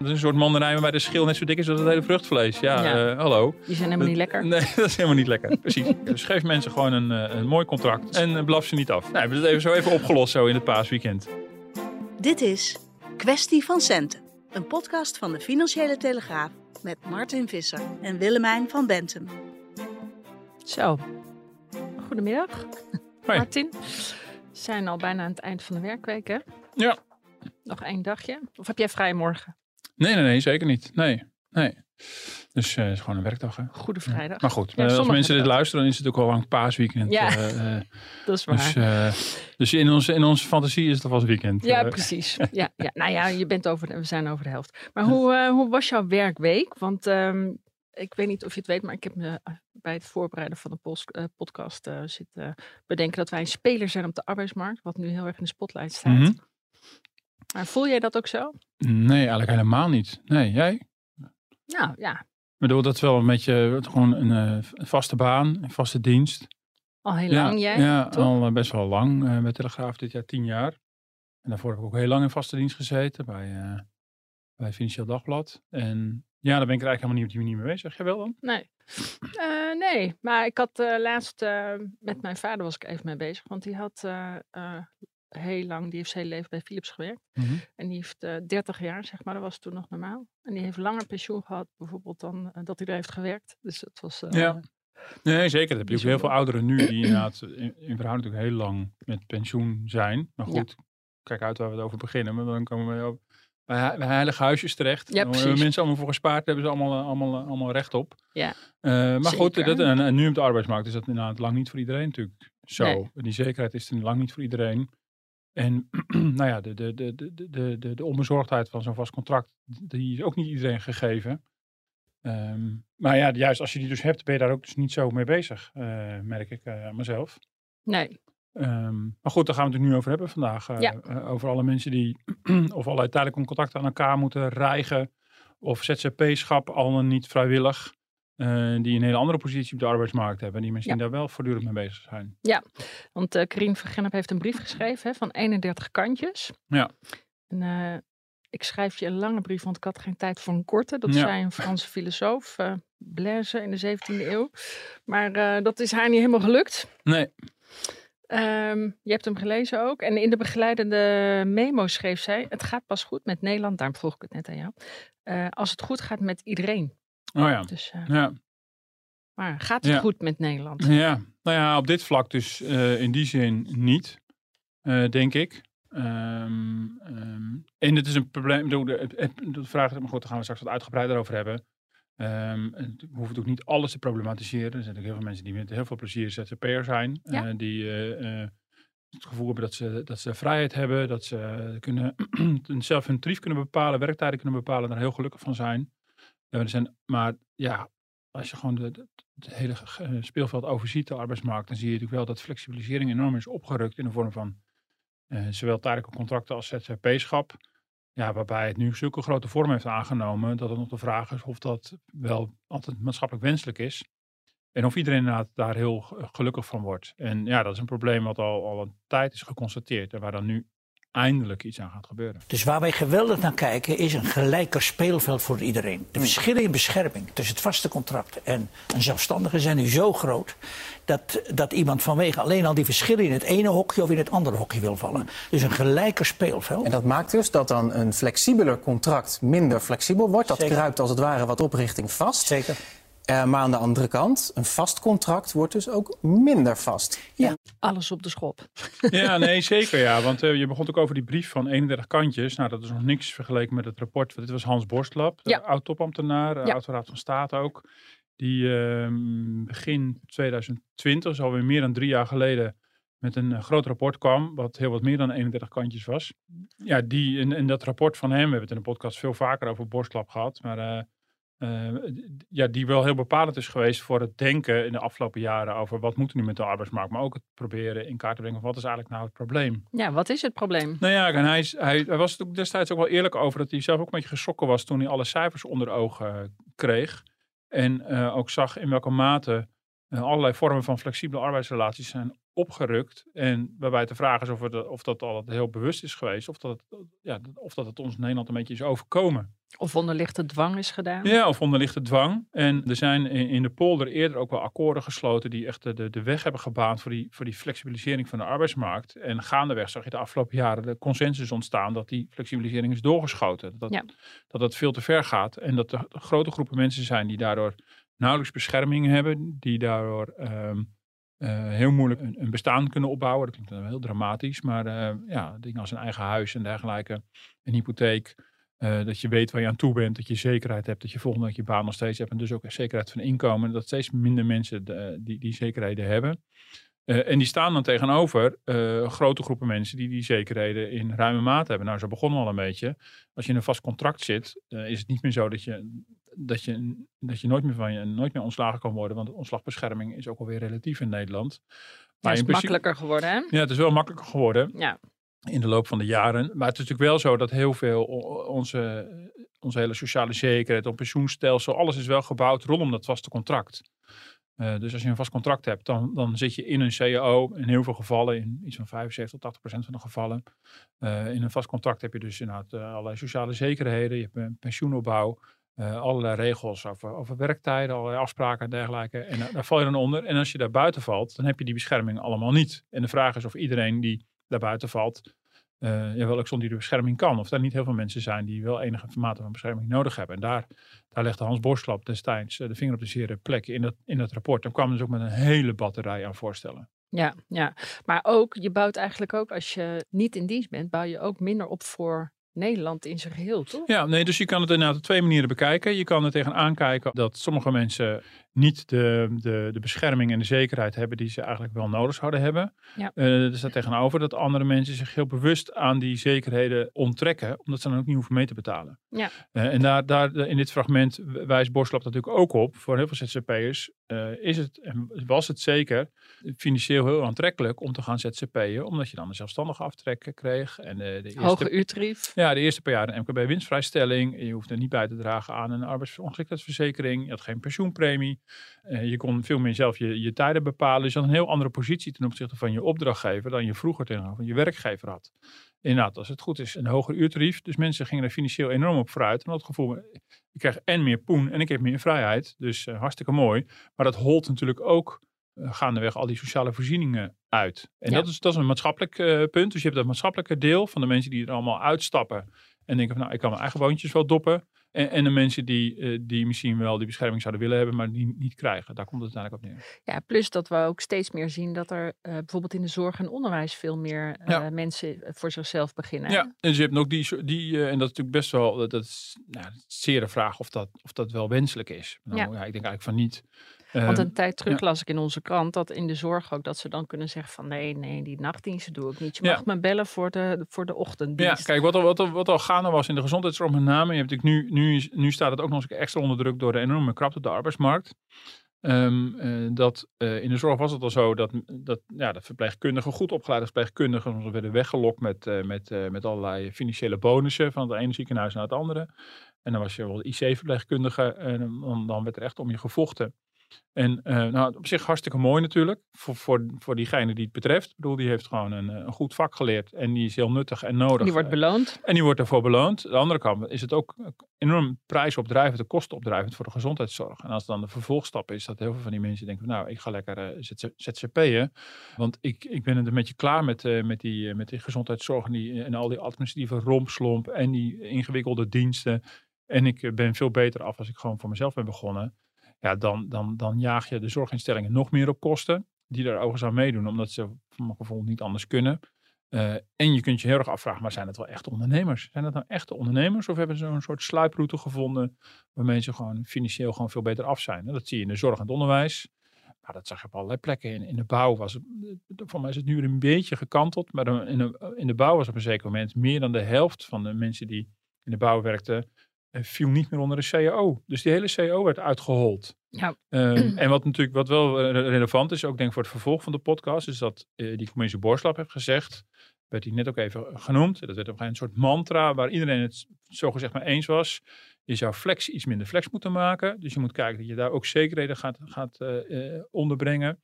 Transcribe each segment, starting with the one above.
Dat is een soort mandarijn waarbij de schil net zo dik is als het hele vruchtvlees. Ja, Ja. eh, hallo. Die zijn helemaal niet lekker. Nee, dat is helemaal niet lekker. Precies. Dus geef mensen gewoon een, eh, een mooi contract en eh, blaf ze niet af. Nou, we hebben het even zo even opgelost zo in het paasweekend. Dit is Kwestie van Centen, een podcast van de Financiële Telegraaf met Martin Visser en Willemijn van Bentum. Zo. Goedemiddag, Hoi. Martin. We zijn al bijna aan het eind van de werkweek, hè? Ja. Nog één dagje. Of heb jij vrij morgen? Nee, nee, nee, zeker niet. Nee, nee. Dus eh, het is gewoon een werkdag. Hè. Goede vrijdag. Maar goed, Ja, eh, als mensen dit luisteren, dan is het ook al lang paasweekend. Ja. eh, Dat is waar. dus dus in, onze, in onze fantasie is het alvast weekend. ja, precies. Ja, ja. Nou ja, je bent over de, we zijn over de helft. Maar hoe, hoe was jouw werkweek? Want ehm, ik weet niet of je het weet, maar ik heb me bij het voorbereiden van de post- podcast zitten bedenken dat wij een speler zijn op de arbeidsmarkt, wat nu heel erg in de spotlight staat. Mhm. Maar voel jij dat ook zo? Nee, eigenlijk helemaal niet. Nee, jij? Nou ja, Ik bedoel, dat is wel een beetje gewoon een eh, vaste baan, een vaste dienst. al heel ja, lang jij. Ja, toch? al eh, best wel lang eh, bij Telegraaf, dit jaar tien jaar. En daarvoor heb ik ook heel lang in vaste dienst gezeten bij, bij Financieel Dagblad. En ja, daar ben ik er eigenlijk helemaal niet op die manier mee bezig. Jij wel dan? Nee. Nee, maar ik had laatst met mijn vader was ik even mee bezig. Want die had heel lang, die heeft zijn hele leven bij Philips gewerkt. En die heeft eh 30 jaar, zeg maar, dat was toen nog normaal. En die heeft langer pensioen gehad, bijvoorbeeld, dan eh, dat hij er heeft gewerkt. Dus het was... eh, Ja. Nee, zeker. Dat heb je ook heel veel ouderen nu die inderdaad in, in verhouding natuurlijk heel lang met pensioen zijn. Maar Ja. goed, kijk uit waar we het over beginnen. Maar dan komen we op, bij, bij heilige huisjes terecht. Ja, Daar hebben mensen allemaal voor gespaard. Daar hebben ze allemaal, eh, allemaal, eh, allemaal recht op. Ja. Eh, maar goed, dat, en, en nu op de arbeidsmarkt is dat inderdaad lang niet voor iedereen natuurlijk zo. Nee. Die zekerheid is er lang niet voor iedereen. En nou ja, de, de, de, de, de, de, de onbezorgdheid van zo'n vast contract, die is ook niet iedereen gegeven. Ehm, maar ja, juist als je die dus hebt, ben je daar ook dus niet zo mee bezig, eh, merk ik eh, aan mezelf. Nee, Ehm, maar goed, daar gaan we het nu over hebben vandaag. eh, Ja. over alle mensen die of allerlei tijdelijke contracten aan elkaar moeten rijgen. Of ZZP-schap, al dan niet vrijwillig. Eh, die een hele andere positie op de arbeidsmarkt hebben. Die misschien Ja. daar wel voortdurend mee bezig zijn. want eh Karin van Gennep heeft een brief geschreven hè, van 31 kantjes. Ja. En eh, ik schrijf je een lange brief, want ik had geen tijd voor een korte. Dat Ja. zei een Franse filosoof, Blaise in de 17e eeuw. Maar dat is haar niet helemaal gelukt. Nee, Ehm, je hebt hem gelezen ook. En in de begeleidende memo schreef zij: Het gaat pas goed met Nederland. Daarom vroeg ik het net aan jou. als het goed gaat met iedereen. Oh ja. Dus, eh, Ja, maar gaat het Ja. goed met Nederland? ja. Nou ja, op dit vlak dus eh, in die zin niet, eh, denk ik. Ehm, ehm, en het is een probleem, de, vraag, maar goed, daar gaan we straks wat uitgebreider over hebben. Ehm, het- we hoeven ook niet alles te problematiseren. Er zijn natuurlijk heel veel mensen die met heel veel plezier ZZP'er zijn. Ja. die het gevoel hebben dat ze, dat ze vrijheid hebben. Dat ze kunnen zelf hun tarief kunnen bepalen, werktijden kunnen bepalen. Daar heel gelukkig van zijn. Er zijn maar ja, als je gewoon het hele eh, speelveld overziet, de arbeidsmarkt, dan zie je natuurlijk wel dat flexibilisering enorm is opgerukt in de vorm van eh, zowel tijdelijke contracten als ZZP-schap. Ja, waarbij het nu zulke grote vorm heeft aangenomen dat het nog de vraag is of dat wel altijd maatschappelijk wenselijk is. En of iedereen inderdaad daar heel ge- gelukkig van wordt. En ja, dat is een probleem wat al, al een tijd is geconstateerd en waar dan nu eindelijk iets aan gaat gebeuren. Dus waar wij geweldig naar kijken is een gelijker speelveld voor iedereen. De verschillen in bescherming tussen het vaste contract en een zelfstandige zijn nu zo groot dat, dat iemand vanwege alleen al die verschillen in het ene hokje of in het andere hokje wil vallen. Dus een gelijker speelveld. En dat maakt dus dat dan een flexibeler contract minder flexibel wordt. Dat Zeker. kruipt als het ware wat op richting vast. Zeker. Eh, maar aan de andere kant, een vast contract wordt dus ook minder vast. Alles op de schop. Ja, nee, zeker ja. Want eh, je begon ook over die brief van 31 kantjes. Nou, dat is nog niks vergeleken met het rapport. Dit was Hans Borstlap, Ja. oud-topambtenaar, eh, Ja. oud-raad van State ook. Die ehm, begin 2020, dus alweer meer dan drie jaar geleden, met een groot rapport kwam. Wat heel wat meer dan 31 kantjes was. Ja, die, en, en dat rapport van hem, we hebben het in de podcast veel vaker over Borstlap gehad. Maar eh, eh, ja, die wel heel bepalend is geweest voor het denken in de afgelopen jaren over wat moet er nu met de arbeidsmarkt, maar ook het proberen in kaart te brengen wat is eigenlijk nou het probleem. Ja, wat is het probleem? Nou ja, en hij, is, hij, hij was er destijds ook wel eerlijk over dat hij zelf ook een beetje geschrokken was toen hij alle cijfers onder ogen kreeg. En uh, ook zag in welke mate uh, allerlei vormen van flexibele arbeidsrelaties zijn opgerukt. En waarbij de vraag is of, of dat al heel bewust is geweest. Of dat, het, ja, of dat het ons in Nederland een beetje is overkomen. Of onder lichte dwang is gedaan. Ja, of onder lichte dwang. En er zijn in, de polder eerder ook wel akkoorden gesloten die echt de, de weg hebben gebaand voor die, voor die flexibilisering van de arbeidsmarkt. En gaandeweg zag je de afgelopen jaren de consensus ontstaan dat die flexibilisering is doorgeschoten. Dat, ja. dat veel te ver gaat. En dat er grote groepen mensen zijn die daardoor nauwelijks bescherming hebben, die daardoor um, uh, heel moeilijk een, een, bestaan kunnen opbouwen. Dat klinkt dan heel dramatisch, maar uh, ja, dingen als een eigen huis en dergelijke, een hypotheek, uh, dat je weet waar je aan toe bent, dat je zekerheid hebt, dat je volgende week je baan nog steeds hebt en dus ook een zekerheid van inkomen, dat steeds minder mensen de, die, die zekerheden hebben. Uh, en die staan dan tegenover uh, grote groepen mensen die die zekerheden in ruime mate hebben. Nou, zo begonnen we al een beetje. Als je in een vast contract zit, is het niet meer zo dat je, dat je, dat je nooit meer van je nooit meer ontslagen kan worden. Want ontslagbescherming is ook alweer relatief in Nederland. Maar het is makkelijker geworden, hè? Ja, het is wel makkelijker geworden. Ja. In de loop van de jaren. Maar het is natuurlijk wel zo dat heel veel onze, onze hele sociale zekerheid, ons pensioenstelsel, alles is wel gebouwd rondom dat vaste contract. Uh, dus als je een vast contract hebt, dan, dan zit je in een CAO. In heel veel gevallen, in iets van 75 tot 80 procent van de gevallen. Uh, in een vast contract heb je dus inderdaad uh, allerlei sociale zekerheden. Je hebt een pensioenopbouw. allerlei regels over, over werktijden, allerlei afspraken en dergelijke. En daar val je dan onder. En als je daar buiten valt, dan heb je die bescherming allemaal niet. En de vraag is of iedereen die daar buiten valt, uh, ja, wel ook zonder die bescherming kan. Of er niet heel veel mensen zijn die wel enige mate van bescherming nodig hebben. En daar, daar legde Hans Borslap destijds de vinger op de zere plek in dat, in dat rapport. En kwam dus ook met een hele batterij aan voorstellen. Ja, ja, maar ook, je bouwt eigenlijk ook, als je niet in dienst bent, bouw je ook minder op voor Nederland in zijn geheel, toch? Ja, nee, dus je kan het inderdaad op twee manieren bekijken. Je kan er tegenaan kijken dat sommige mensen niet de, de, de bescherming en de zekerheid hebben die ze eigenlijk wel nodig zouden hebben. Ja. Uh, er staat tegenover dat andere mensen zich heel bewust aan die zekerheden onttrekken, omdat ze dan ook niet hoeven mee te betalen. Ja. Uh, en daar, daar in dit fragment wijst Borslap natuurlijk ook op, voor heel veel ZZP'ers uh, is het, en was het zeker, financieel heel aantrekkelijk om te gaan ZZP'en, omdat je dan een zelfstandige aftrek kreeg. En de, de eerste, Hoge uurtarief. Ja, de eerste paar jaar een MKB-winstvrijstelling. Je hoefde niet bij te dragen aan een arbeidsongeschiktheidsverzekering. Je had geen pensioenpremie. Uh, je kon veel meer zelf je, je tijden bepalen. Dus je had een heel andere positie ten opzichte van je opdrachtgever dan je vroeger tegenover je werkgever had. Inderdaad, als het goed is, een hoger uurtarief. Dus mensen gingen er financieel enorm op vooruit. En dat gevoel, ik krijg en meer poen en ik heb meer vrijheid. Dus uh, hartstikke mooi. Maar dat holt natuurlijk ook uh, gaandeweg al die sociale voorzieningen uit. En ja. dat, is, dat is een maatschappelijk uh, punt. Dus je hebt dat maatschappelijke deel van de mensen die er allemaal uitstappen. En denken van nou, ik kan mijn eigen boontjes wel doppen. En, en de mensen die, uh, die misschien wel die bescherming zouden willen hebben, maar die niet krijgen. Daar komt het uiteindelijk op neer. Ja, plus dat we ook steeds meer zien dat er uh, bijvoorbeeld in de zorg en onderwijs veel meer uh, ja. mensen voor zichzelf beginnen. Ja, en ze hebben ook die, die en dat is natuurlijk best wel, dat, is, nou, zeer de vraag of dat, of dat wel wenselijk is. Nou, ja. ja. ik denk eigenlijk van niet. Want een tijd terug ja. las ik in onze krant dat in de zorg ook dat ze dan kunnen zeggen van nee, nee, die nachtdiensten doe ik niet. Je mag ja. me bellen voor de, voor de ochtenddienst. Ja, kijk, wat al, wat, al, wat al gaande was in de gezondheidszorg met name. Je hebt natuurlijk nu, nu, nu staat het ook nog eens extra onder druk door de enorme krapte op de arbeidsmarkt. Um, uh, dat, uh, in de zorg was het al zo dat, dat ja, de verpleegkundigen, goed opgeleide verpleegkundigen, werden weggelokt met, uh, met, met allerlei financiële bonussen van het ene ziekenhuis naar het andere. En dan was je wel IC-verpleegkundige en dan, dan werd er echt om je gevochten. En uh, nou, op zich hartstikke mooi natuurlijk, voor, voor, voor diegene die het betreft. Ik bedoel, die heeft gewoon een, een goed vak geleerd en die is heel nuttig en nodig. Die wordt beloond. En die wordt daarvoor beloond. Aan de andere kant is het ook enorm prijsopdrijvend, de kostenopdrijvend voor de gezondheidszorg. En als dan de vervolgstap is dat heel veel van die mensen denken, nou, ik ga lekker uh, ZZP'en, want ik, ik ben het een beetje klaar met, uh, met, die, met die gezondheidszorg en, die, en al die administratieve rompslomp en die ingewikkelde diensten. En ik ben veel beter af als ik gewoon voor mezelf ben begonnen ja, dan, dan, dan jaag je de zorginstellingen nog meer op kosten. Die er overigens aan meedoen, omdat ze van mijn gevoel niet anders kunnen. Uh, en je kunt je heel erg afvragen, maar zijn het wel echte ondernemers? Zijn dat nou echte ondernemers? Of hebben ze een soort sluiproute gevonden waarmee ze gewoon financieel gewoon veel beter af zijn? En dat zie je in de zorg en het onderwijs. Maar dat zag je op allerlei plekken. In, in de bouw was het, voor mij is het nu een beetje gekanteld. Maar in de, in de bouw was op een zeker moment meer dan de helft van de mensen die in de bouw werkten eh, viel niet meer onder de CAO. Dus die hele CAO werd uitgehold. Ja. Ehm, en wat natuurlijk wat wel eh, relevant is, ook denk ik voor het vervolg van de podcast, is dat eh, die commissie Borslap heeft gezegd, werd hij net ook even genoemd, dat werd op een soort mantra waar iedereen het zogezegd maar eens was. Je zou flex iets minder flex moeten maken. Dus je moet kijken dat je daar ook zekerheden gaat, gaat onderbrengen.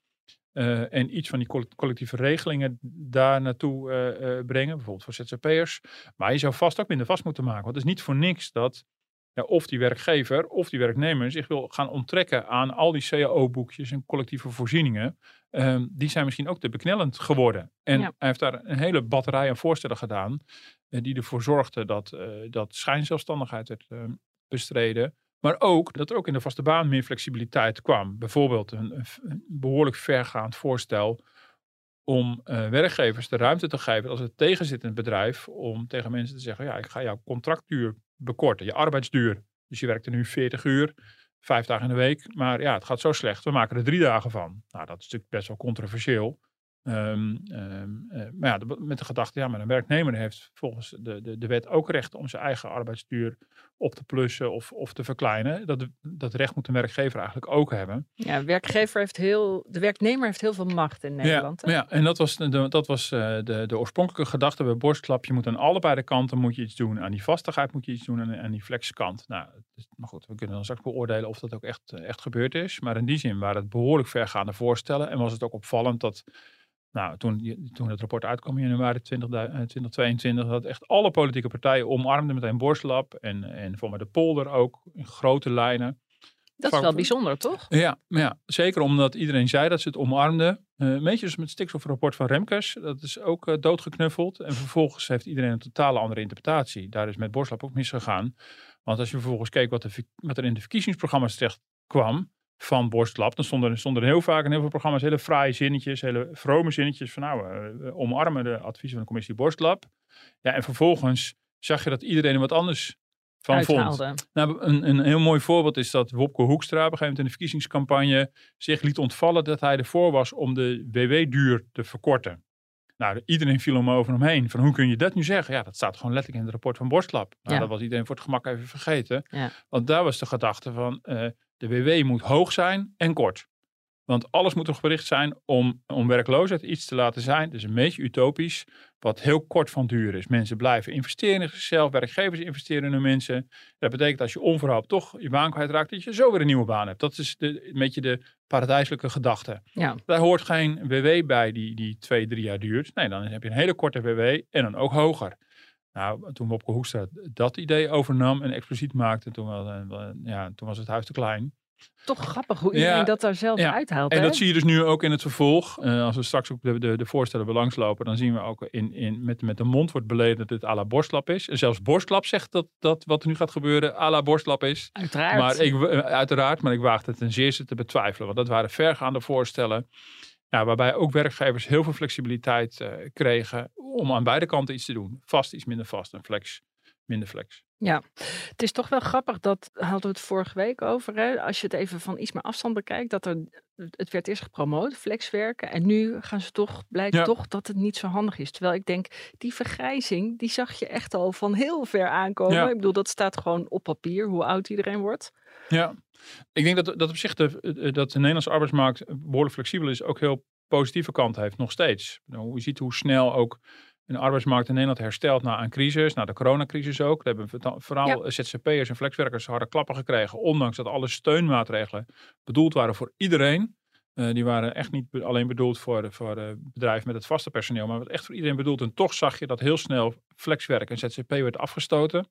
Uh, en iets van die collectieve regelingen daar naartoe uh, uh, brengen, bijvoorbeeld voor ZZP'ers. Maar je zou vast ook minder vast moeten maken. Want het is niet voor niks dat ja, of die werkgever of die werknemer zich wil gaan onttrekken aan al die CAO-boekjes en collectieve voorzieningen. Ehm, die zijn misschien ook te beknellend geworden. En hij heeft daar een hele batterij aan voorstellen gedaan, die ervoor zorgde dat, dat schijnzelfstandigheid werd ehm, bestreden. Maar ook dat er ook in de vaste baan meer flexibiliteit kwam. Bijvoorbeeld een, een behoorlijk vergaand voorstel om uh, werkgevers de ruimte te geven als het tegenzit in het bedrijf. Om tegen mensen te zeggen, ja, ik ga jouw contractduur bekorten, je arbeidsduur. Dus je werkt er nu 40 uur, vijf dagen in de week. Maar ja, het gaat zo slecht, we maken er drie dagen van. Nou, dat is natuurlijk best wel controversieel. Um, um, uh, maar ja, met de gedachte, ja, maar een werknemer heeft volgens de, de, de wet ook recht om zijn eigen arbeidsduur op te plussen of, of te verkleinen. Dat, dat recht moet een werkgever eigenlijk ook hebben. Ja, werkgever heeft heel, de werknemer heeft heel veel macht in Nederland. Ja, ja en dat was, de, dat was uh, de, de oorspronkelijke gedachte bij borstklap. Je moet aan allebei de kanten moet je iets doen. Aan die vastigheid moet je iets doen en aan die flexkant. Nou, maar goed, we kunnen dan straks beoordelen of dat ook echt, echt gebeurd is. Maar in die zin waren het behoorlijk vergaande voorstellen. En was het ook opvallend dat nou, toen, toen het rapport uitkwam in januari 20, 2022, eh, dat echt alle politieke partijen omarmden meteen Borstlab en, en voor mij de polder ook in grote lijnen. Dat is wel bijzonder, toch? Ja, ja, zeker omdat iedereen zei dat ze het omarmden. Uh, een beetje dus met het stikstofrapport van Remkes. Dat is ook uh, doodgeknuffeld. En vervolgens heeft iedereen een totale andere interpretatie. Daar is met Borstlab ook misgegaan. Want als je vervolgens keek wat, de, wat er in de verkiezingsprogramma's terecht kwam van Borstlab. Dan stonden, er, stonden er heel vaak in heel veel programma's hele fraaie zinnetjes, hele vrome zinnetjes van nou, uh, omarmen de adviezen van de commissie Borstlab. Ja, en vervolgens zag je dat iedereen er wat anders van vond. Nou, een, een heel mooi voorbeeld is dat Wopke Hoekstra op een gegeven moment in de verkiezingscampagne zich liet ontvallen dat hij ervoor was om de WW-duur te verkorten. Nou, iedereen viel om over hem heen. Van hoe kun je dat nu zeggen? Ja, dat staat gewoon letterlijk in het rapport van Borstlab. Nou, ja. dat was iedereen voor het gemak even vergeten. Ja. Want daar was de gedachte van, uh, de WW moet hoog zijn en kort. Want alles moet erop gericht zijn om, om werkloosheid iets te laten zijn. Dus een beetje utopisch, wat heel kort van duur is. Mensen blijven investeren in zichzelf, werkgevers investeren in hun mensen. Dat betekent als je onverhoopt toch je baan kwijtraakt, dat je zo weer een nieuwe baan hebt. Dat is de, een beetje de paradijselijke gedachte. Ja. Daar hoort geen WW bij die, die twee, drie jaar duurt. Nee, dan heb je een hele korte WW en dan ook hoger. Nou, toen Wopke Hoekstra dat idee overnam en expliciet maakte, toen, wel, eh, ja, toen was het huis te klein. Toch grappig hoe iedereen dat daar zelf ja. uithaalt. En dat zie je dus nu ook in het vervolg. Uh, als we straks ook de, de, de voorstellen belangslopen, dan zien we ook in, in, met, met de mond wordt beleden dat dit à la borstlap is. En zelfs borstlap zegt dat, dat wat er nu gaat gebeuren à la borstlap is. Uiteraard. Maar ik, uh, uiteraard, maar ik waagde het ten zeerste te betwijfelen. Want dat waren vergaande voorstellen. Waarbij ook werkgevers heel veel flexibiliteit uh, kregen om aan beide kanten iets te doen. Vast iets minder vast en flex minder flex. Ja, het is toch wel grappig, dat hadden we het vorige week over. Hè? Als je het even van iets meer afstand bekijkt, dat er, het werd eerst gepromoot, flexwerken. En nu gaan ze toch, blijkt toch dat het niet zo handig is. Terwijl ik denk, die vergrijzing, die zag je echt al van heel ver aankomen. Ik bedoel, dat staat gewoon op papier, hoe oud iedereen wordt. Ja, ik denk dat, dat op zich de, dat de Nederlandse arbeidsmarkt behoorlijk flexibel is, ook heel positieve kant heeft, nog steeds. Nou, je ziet hoe snel ook de arbeidsmarkt in Nederland herstelt na een crisis, na de coronacrisis ook. We hebben vooral ZZP'ers en flexwerkers harde klappen gekregen, ondanks dat alle steunmaatregelen bedoeld waren voor iedereen. Uh, die waren echt niet alleen bedoeld voor, voor uh, bedrijven met het vaste personeel, maar echt voor iedereen bedoeld. En toch zag je dat heel snel flexwerk en ZZP werd afgestoten.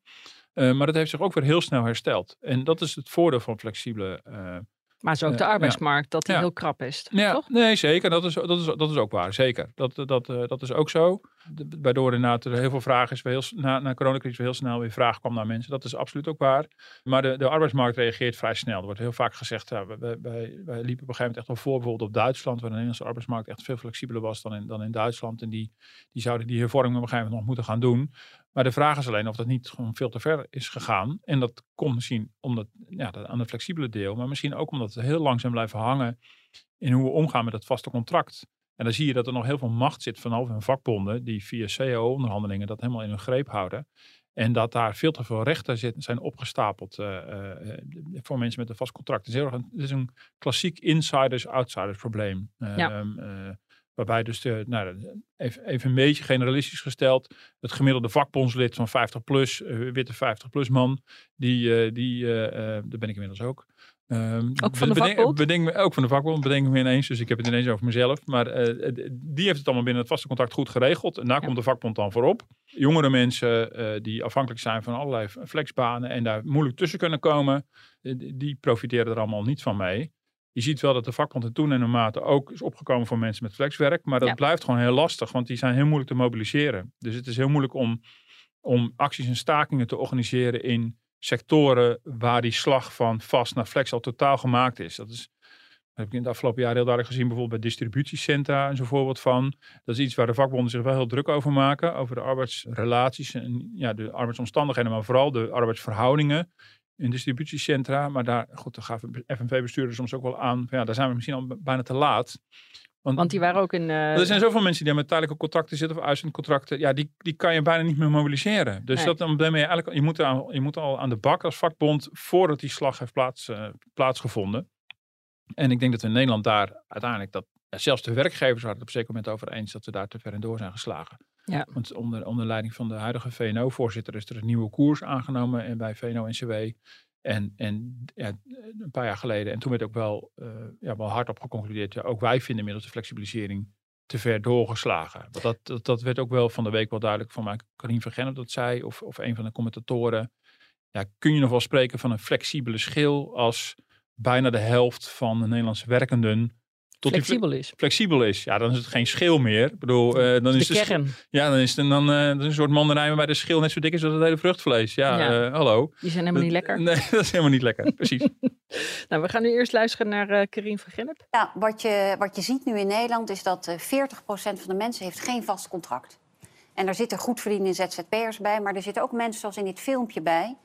Uh, maar dat heeft zich ook weer heel snel hersteld. En dat is het voordeel van flexibele maar is ook de arbeidsmarkt dat die heel krap is. Toch? nee, zeker. Dat is, dat, is, dat is ook waar. Zeker. Dat, dat, uh, dat is ook zo. De, waardoor inderdaad er heel veel vraag is. Heel, na, na coronacrisis heel snel weer vraag kwam naar mensen. Dat is absoluut ook waar. Maar de, de arbeidsmarkt reageert vrij snel. Er wordt heel vaak gezegd. Ja, wij, wij, wij liepen op een gegeven moment echt wel voor bijvoorbeeld op Duitsland. Waar de Nederlandse arbeidsmarkt echt veel flexibeler was dan in, dan in Duitsland. En die, die zouden die hervorming op een gegeven moment nog moeten gaan doen. Maar de vraag is alleen of dat niet gewoon veel te ver is gegaan. En dat komt misschien omdat, ja, aan het flexibele deel, maar misschien ook omdat we heel langzaam blijven hangen in hoe we omgaan met het vaste contract. En dan zie je dat er nog heel veel macht zit vanaf hun vakbonden, die via cao-onderhandelingen dat helemaal in hun greep houden. En dat daar veel te veel rechten zitten, zijn opgestapeld uh, uh, voor mensen met een vast contract. Het is, heel een, het is een klassiek insiders-outsiders probleem. Ja. Um, waarbij dus, de, nou, even, even een beetje generalistisch gesteld, het gemiddelde vakbondslid van 50 plus, witte 50 plus man, die, die daar ben ik inmiddels ook. Um, ook van de vakbond? Bedenk, ook van de vakbond, bedenk me ineens. Dus ik heb het ineens over mezelf. Maar uh, die heeft het allemaal binnen het vaste contact goed geregeld. En daar komt de vakbond dan voorop. Jongere mensen uh, die afhankelijk zijn van allerlei flexbanen en daar moeilijk tussen kunnen komen, die profiteren er allemaal niet van mee. Je ziet wel dat de vakbond in toenemende mate ook is opgekomen voor mensen met flexwerk. Maar dat ja. blijft gewoon heel lastig, want die zijn heel moeilijk te mobiliseren. Dus het is heel moeilijk om, om acties en stakingen te organiseren in sectoren waar die slag van vast naar flex al totaal gemaakt is. Dat is heb ik in het afgelopen jaar heel duidelijk gezien, bijvoorbeeld bij distributiecentra en zo voorbeeld van. Dat is iets waar de vakbonden zich wel heel druk over maken, over de arbeidsrelaties en ja, de arbeidsomstandigheden, maar vooral de arbeidsverhoudingen in distributiecentra. Maar daar, goed, daar gaven FNV-bestuurders soms ook wel aan, van, ja, daar zijn we misschien al bijna te laat. Want, Want die waren ook in. Uh... Er zijn zoveel mensen die met tijdelijke contracten zitten of uitzendcontracten. Ja, die, die kan je bijna niet meer mobiliseren. Dus dat, dan ben je eigenlijk. Je moet, aan, je moet al aan de bak als vakbond voordat die slag heeft plaats, uh, plaatsgevonden. En ik denk dat we in Nederland daar uiteindelijk dat. Ja, zelfs de werkgevers waren het op een zeker moment over eens dat we daar te ver in door zijn geslagen. Ja. Want onder, onder leiding van de huidige VNO-voorzitter is er een nieuwe koers aangenomen en bij VNO-NCW. En, en ja, een paar jaar geleden, en toen werd ook wel, uh, ja, wel hard op geconcludeerd, ook wij vinden inmiddels de flexibilisering te ver doorgeslagen. Want dat, dat, dat werd ook wel van de week wel duidelijk van mij, Karin van dat zei, of, of een van de commentatoren. Ja, kun je nog wel spreken van een flexibele schil als bijna de helft van de Nederlandse werkenden flexibel is. Flexibel is. Ja, dan is het geen schil meer. Ik bedoel, uh, dan is de kern. ja, dan is het dan, uh, een soort mandarijn waarbij de schil net zo dik is als het hele vruchtvlees. Ja, ja. Uh, hallo. Die zijn helemaal niet lekker. Nee, dat is helemaal niet lekker. Precies. nou, we gaan nu eerst luisteren naar uh, Karin van Gennep. Ja, wat je, wat je ziet nu in Nederland is dat 40% van de mensen heeft geen vast contract. En daar zitten goed verdienende ZZP'ers bij, maar er zitten ook mensen zoals in dit filmpje bij...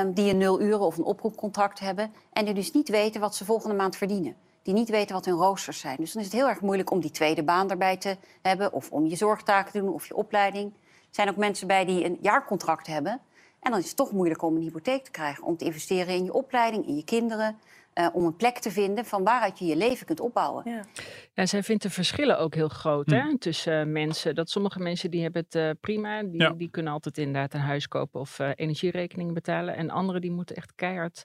Um, die een nul uren of een oproepcontract hebben... en die dus niet weten wat ze volgende maand verdienen die niet weten wat hun roosters zijn. Dus dan is het heel erg moeilijk om die tweede baan erbij te hebben... of om je zorgtaken te doen of je opleiding. Er zijn ook mensen bij die een jaarcontract hebben... En dan is het toch moeilijk om een hypotheek te krijgen. Om te investeren in je opleiding, in je kinderen. Uh, om een plek te vinden van waaruit je je leven kunt opbouwen. Ja, ja zij vindt de verschillen ook heel groot hè, hm. tussen uh, mensen. Dat sommige mensen die hebben het uh, prima. Die, ja. die kunnen altijd inderdaad een huis kopen of energierekeningen betalen. En anderen die moeten echt keihard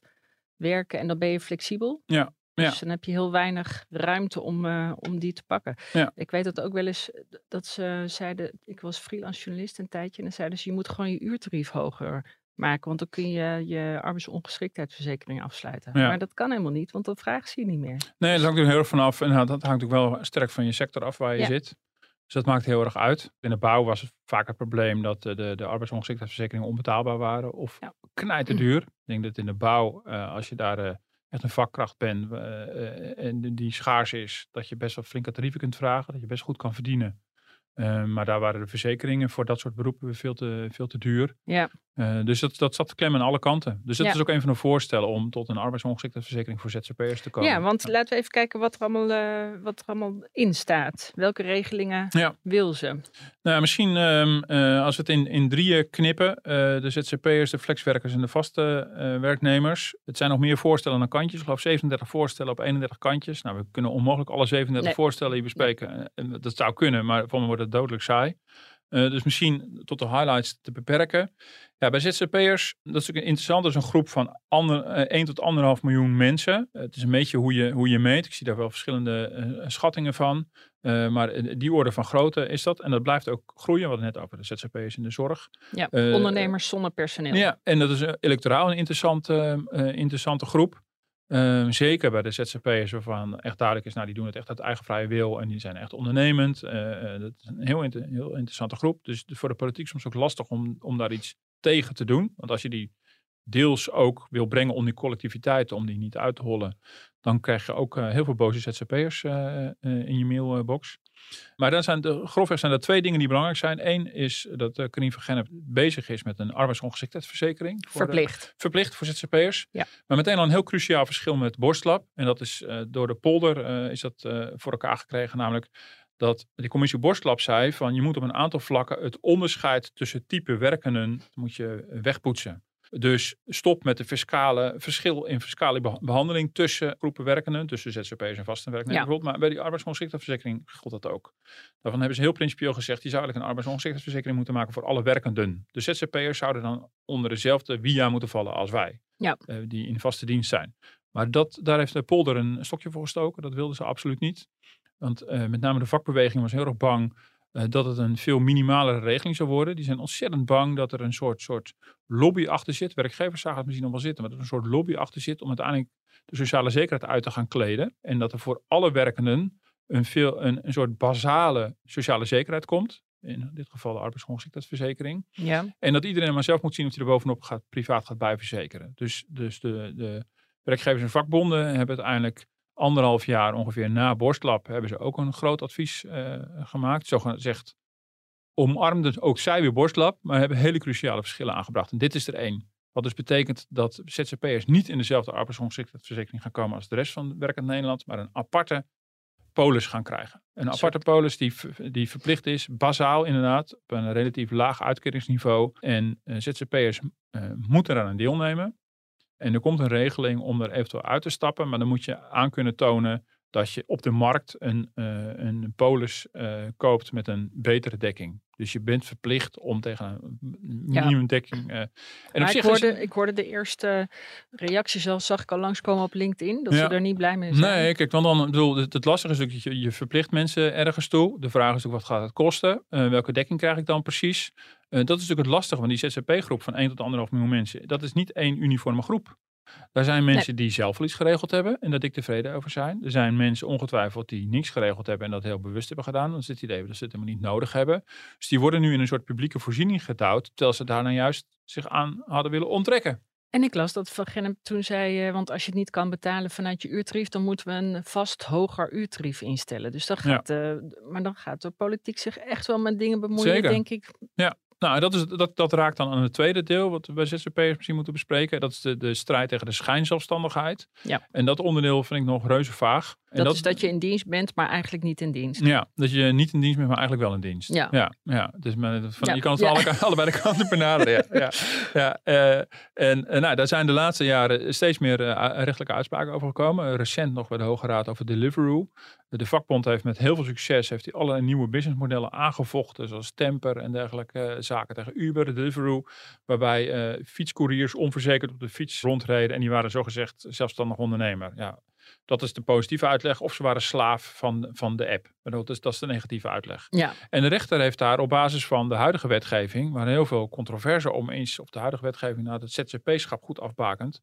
werken. En dan ben je flexibel. Ja. Dus ja. dan heb je heel weinig ruimte om, uh, om die te pakken. Ja. Ik weet dat ook wel eens dat ze zeiden, ik was freelance journalist een tijdje, en dan zeiden ze, je moet gewoon je uurtarief hoger maken, want dan kun je je arbeidsongeschiktheidsverzekering afsluiten. Ja. Maar dat kan helemaal niet, want dan vragen ze je niet meer. Nee, dat hangt er heel erg vanaf. En dat hangt ook wel sterk van je sector af waar je zit. Dus dat maakt heel erg uit. In de bouw was het vaak het probleem dat de, de, de arbeidsongeschiktheidsverzekeringen onbetaalbaar waren of knijterduur. Ik denk dat in de bouw, uh, als je daar... Uh, echt een vakkracht bent uh, en die schaars is, dat je best wel flinke tarieven kunt vragen, dat je best goed kan verdienen. Uh, maar daar waren de verzekeringen voor dat soort beroepen veel te, veel te duur. Ja. Uh, dus dat, dat zat klem aan alle kanten. Dus dat ja. is ook een van de voorstellen om tot een arbeidsongeschiktheidsverzekering voor ZZP'ers te komen. Ja, want ja. laten we even kijken wat er allemaal, uh, wat er allemaal in staat. Welke regelingen ja. wil ze? Nou, misschien um, als we het in, in drieën knippen. de ZZP'ers, de flexwerkers en de vaste werknemers. Het zijn nog meer voorstellen dan kantjes. Ik geloof 37 voorstellen op 31 kantjes. Nou, we kunnen onmogelijk alle 37 nee. voorstellen hier bespreken. dat zou kunnen, maar voor me wordt dodelijk saai. Uh, dus misschien tot de highlights te beperken. Ja, bij ZZP'ers, dat is natuurlijk interessant. Dat is een groep van ander, uh, 1 tot 1,5 miljoen mensen. Uh, het is een beetje hoe je, hoe je meet. Ik zie daar wel verschillende uh, schattingen van. maar die orde van grootte is dat. En dat blijft ook groeien. We hadden net over de ZZP'ers in de zorg. Ja, ondernemers zonder personeel. Ja, en dat is electoraal een interessante, interessante groep. Um, zeker bij de ZZP'ers waarvan echt duidelijk is, nou die doen het echt uit eigen vrije wil en die zijn echt ondernemend. Uh, uh, dat is een heel, heel interessante groep. Dus voor de politiek soms ook lastig om, om daar iets tegen te doen. Want als je die deels ook wil brengen om die collectiviteit, om die niet uit te hollen, dan krijg je ook uh, heel veel boze ZZP'ers in je mailbox. Maar dan zijn de, grofweg zijn er twee dingen die belangrijk zijn. Eén is dat uh, Karin van Gennep bezig is met een arbeidsongeschiktheidsverzekering. Voor verplicht. De, verplicht voor ZZP'ers. Ja. Maar meteen al een heel cruciaal verschil met Borstlab. En dat is uh, door de polder uh, is dat voor elkaar gekregen. Namelijk dat de commissie Borstlab zei van je moet op een aantal vlakken het onderscheid tussen type werkenden moet je wegpoetsen. Dus stop met de fiscale verschil in fiscale behandeling tussen groepen werkenden, tussen ZZP'ers en vaste werknemers bijvoorbeeld. Maar bij die arbeidsongeschiktheidsverzekering geldt dat ook. Daarvan hebben ze heel principieel gezegd, die zou eigenlijk een arbeidsongeschiktheidsverzekering moeten maken voor alle werkenden. De ZZP'ers zouden dan onder dezelfde via moeten vallen als wij, ja. uh, die in vaste dienst zijn. Maar dat, daar heeft de polder een stokje voor gestoken. Dat wilden ze absoluut niet. Want uh, met name de vakbeweging was heel erg bang uh, dat het een veel minimalere regeling zou worden. Die zijn ontzettend bang dat er een soort, soort lobby achter zit. Werkgevers zagen het misschien nog wel zitten, maar dat er een soort lobby achter zit om uiteindelijk de sociale zekerheid uit te gaan kleden. En dat er voor alle werkenden een, veel, een, een soort basale sociale zekerheid komt. In dit geval de arbeidsongeschiktheidsverzekering. Ja. En dat iedereen maar zelf moet zien of hij er bovenop gaat, privaat gaat bijverzekeren. Dus, dus de, de werkgevers en vakbonden hebben uiteindelijk anderhalf jaar ongeveer na Borstlab hebben ze ook een groot advies uh, gemaakt. Zo gezegd omarmden ook zij weer Borstlab, maar hebben hele cruciale verschillen aangebracht. En dit is er één. Wat dus betekent dat ZZP'ers niet in dezelfde arbeidsongeschiktheidsverzekering gaan komen als de rest van werkend Nederland, maar een aparte polis gaan krijgen. Een aparte polis die, die verplicht is, bazaal inderdaad, op een relatief laag uitkeringsniveau. En uh, ZZP'ers uh, moeten eraan deelnemen. En er komt een regeling om er eventueel uit te stappen, maar dan moet je aan kunnen tonen dat je op de markt een, uh, een polis uh, koopt met een betere dekking. Dus je bent verplicht om tegen een minimumdekking. Uh, en maar ik, hoorde, is... ik hoorde de eerste reacties al, zag ik al langskomen op LinkedIn, dat ja. ze er niet blij mee zijn. Nee, kijk, want dan bedoel, het, het lastige is dat je, je verplicht mensen ergens toe. De vraag is ook wat gaat het kosten? welke dekking krijg ik dan precies? dat is natuurlijk het lastige van die ZZP-groep van 1 tot 1,5 miljoen mensen. Dat is niet één uniforme groep. Daar zijn mensen die zelf iets geregeld hebben en dat ik tevreden over zijn. Er zijn mensen ongetwijfeld die niks geregeld hebben en dat heel bewust hebben gedaan. Dan zit het idee dat ze het helemaal niet nodig hebben. Dus die worden nu in een soort publieke voorziening gedouwd, terwijl ze daar nou juist zich aan hadden willen onttrekken. En ik las dat Van Gennep toen zei, uh, want als je het niet kan betalen vanuit je uurtarief, dan moeten we een vast hoger uurtarief instellen. Dus dan gaat, ja. uh, maar dan gaat de politiek zich echt wel met dingen bemoeien, Zeker. denk ik. Ja, nou, dat, is, dat, dat raakt dan aan het tweede deel, wat we bij ZZP'ers misschien moeten bespreken. Dat is de, de strijd tegen de schijnzelfstandigheid. Ja. En dat onderdeel vind ik nog reuze vaag. Dat, dat, is dat je in dienst bent, maar eigenlijk niet in dienst. Ja, dat je niet in dienst bent, maar eigenlijk wel in dienst. Ja. Ja, ja. Dus van, ja. je kan het alle, allebei de kanten benaderen. ja, ja, ja. Uh, en uh, nou, daar zijn de laatste jaren steeds meer uh, rechtelijke uitspraken over gekomen. Recent nog bij de Hoge Raad over Deliveroo. De vakbond heeft met heel veel succes heeft allerlei nieuwe businessmodellen aangevochten, zoals Temper en dergelijke zaken tegen Uber, Deliveroo, waarbij fietscouriers onverzekerd op de fiets rondreden en die waren zogezegd zelfstandig ondernemer. Ja, dat is de positieve uitleg. Of ze waren slaaf van, van de app. Dat is, dat is de negatieve uitleg. Ja. En de rechter heeft daar op basis van de huidige wetgeving, waar heel veel controverse om is, of de huidige wetgeving naar het ZZP-schap goed afbakend,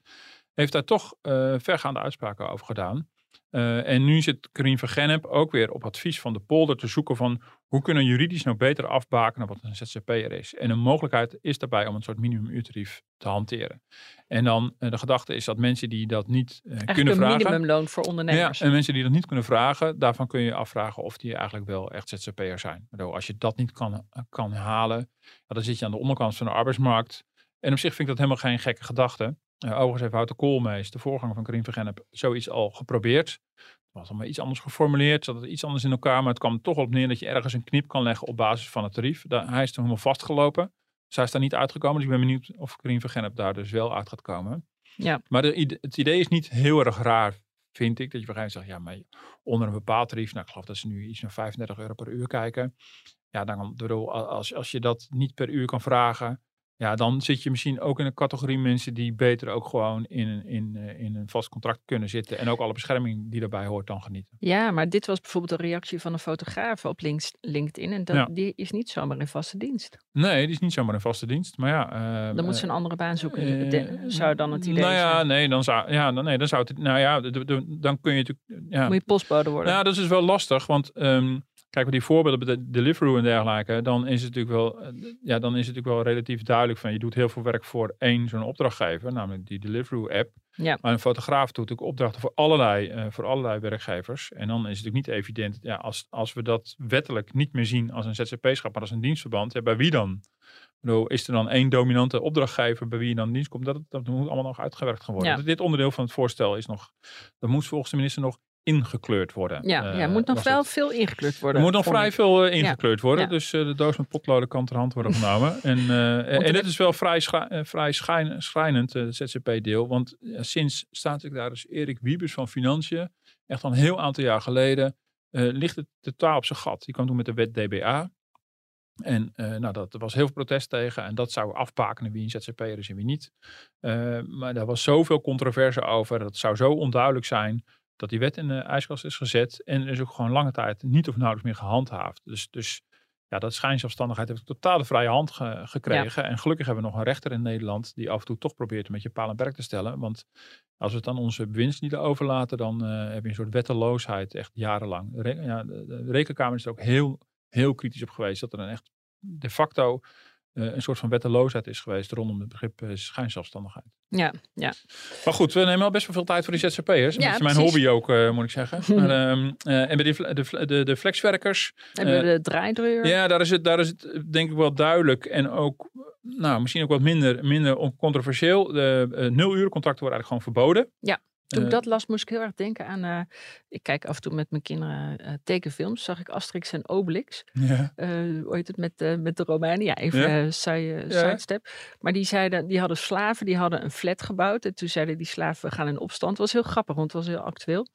heeft daar toch uh, vergaande uitspraken over gedaan. Uh, en nu zit Karin van Gennep ook weer op advies van de polder te zoeken van hoe kunnen juridisch nou beter afbakenen wat een ZZP'er is. En een mogelijkheid is daarbij om een soort minimumuurtarief te hanteren. En dan uh, de gedachte is dat mensen die dat niet uh, kunnen een vragen. een minimumloon voor ondernemers. Ja, en mensen die dat niet kunnen vragen, daarvan kun je afvragen of die eigenlijk wel echt ZZP'er zijn. Waardoor als je dat niet kan, kan halen, dan zit je aan de onderkant van de arbeidsmarkt. En op zich vind ik dat helemaal geen gekke gedachte. Uh, overigens heeft Wouter Koolmees, de voorganger van Karin Vergennep, zoiets al geprobeerd. Het was allemaal iets anders geformuleerd, zat het iets anders in elkaar, maar het kwam toch op neer dat je ergens een knip kan leggen op basis van het tarief. Daar, hij is toen helemaal vastgelopen. Zij is daar niet uitgekomen, dus ik ben benieuwd of Karin Vergennep daar dus wel uit gaat komen. Ja. Maar de, het idee is niet heel erg raar, vind ik, dat je begrijpt zegt, ja, maar onder een bepaald tarief, nou ik geloof dat ze nu iets naar 35 euro per uur kijken. Ja, dan, als, als je dat niet per uur kan vragen, ja, dan zit je misschien ook in een categorie mensen die beter ook gewoon in een, in, in een vast contract kunnen zitten. En ook alle bescherming die daarbij hoort dan genieten. Ja, maar dit was bijvoorbeeld een reactie van een fotograaf op LinkedIn. En dat, ja. die is niet zomaar in vaste dienst. Nee, die is niet zomaar in vaste dienst. Maar ja. Uh, dan moet ze een andere baan zoeken. Uh, zou dan het idee nou ja, zijn. Nee, dan zou, ja, dan, nee, dan zou het. Nou ja, dan kun je natuurlijk. Ja. Moet je postbode worden. Ja, dat is wel lastig. Want. Um, Kijk, bij die voorbeelden bij de Deliveroo en dergelijke, dan is het natuurlijk wel, ja, dan is het natuurlijk wel relatief duidelijk van je doet heel veel werk voor één zo'n opdrachtgever, namelijk die Deliveroo app. Ja. Maar een fotograaf doet ook opdrachten voor allerlei, uh, voor allerlei werkgevers. En dan is het natuurlijk niet evident, ja, als, als we dat wettelijk niet meer zien als een ZZP-schap, maar als een dienstverband, ja, bij wie dan? Bedoel, is er dan één dominante opdrachtgever bij wie je dan dienst komt? Dat, dat moet allemaal nog uitgewerkt gaan worden. Ja. Dit onderdeel van het voorstel is nog, dat moet volgens de minister nog ingekleurd worden. Ja, ja, eh, er moet nog wel het. veel ingekleurd worden. Er moet nog vrij ik. veel eh, ingekleurd worden. Ja. Dus eh, de doos met potloden kan ter hand worden genomen. en en dit is wel vrij, vrij schijn- schrijnend, het ZZP-deel. Want sinds staat ik daar dus Erik Wiebes van Financiën, echt al een heel aantal jaar geleden, ligt het totaal op zijn gat. Die kwam toen met de wet DBA. En nou, dat, er was heel veel protest tegen. En dat zou afbakenen wie een ZZP'er is en wie niet. Maar daar was zoveel controverse over. Dat zou zo onduidelijk zijn dat die wet in de ijskast is gezet. En is ook gewoon lange tijd niet of nauwelijks meer gehandhaafd. Dus, dus ja, dat schijnzelfstandigheid heeft totale vrije hand ge- gekregen. En gelukkig hebben we nog een rechter in Nederland die af en toe toch probeert een beetje paal en perk te stellen. Want als we het aan onze bewindslieden overlaten, dan eh, heb je een soort wetteloosheid echt jarenlang. Re- ja, de, de rekenkamer is er ook heel, heel kritisch op geweest dat er een echt de facto eh, een soort van wetteloosheid is geweest rondom het begrip eh, schijnzelfstandigheid. Ja, ja. Maar goed, we nemen al best wel veel tijd voor die ZZP'ers. Ja, beetje mijn precies. hobby ook, eh, moet ik zeggen. maar, ehm, eh, en bij die, de, de, de flexwerkers, Hebben we Eh, de draaideur? ja, daar is, het, daar is het denk ik wel duidelijk en ook, nou, misschien ook wat minder, minder on- controversieel. De nul uur contracten worden eigenlijk gewoon verboden. Toen ik Eh, dat las, moest ik heel erg denken aan. eh, ik kijk af en toe met mijn kinderen eh, tekenfilms. Zag ik Asterix en Obelix. Ja. hoe heet het met, met de Romeinen? Ja, even Ja. side, Ja. sidestep. Maar die zeiden, die hadden slaven, die hadden een flat gebouwd. En toen zeiden die slaven, we gaan in opstand. Het was heel grappig, want het was heel actueel.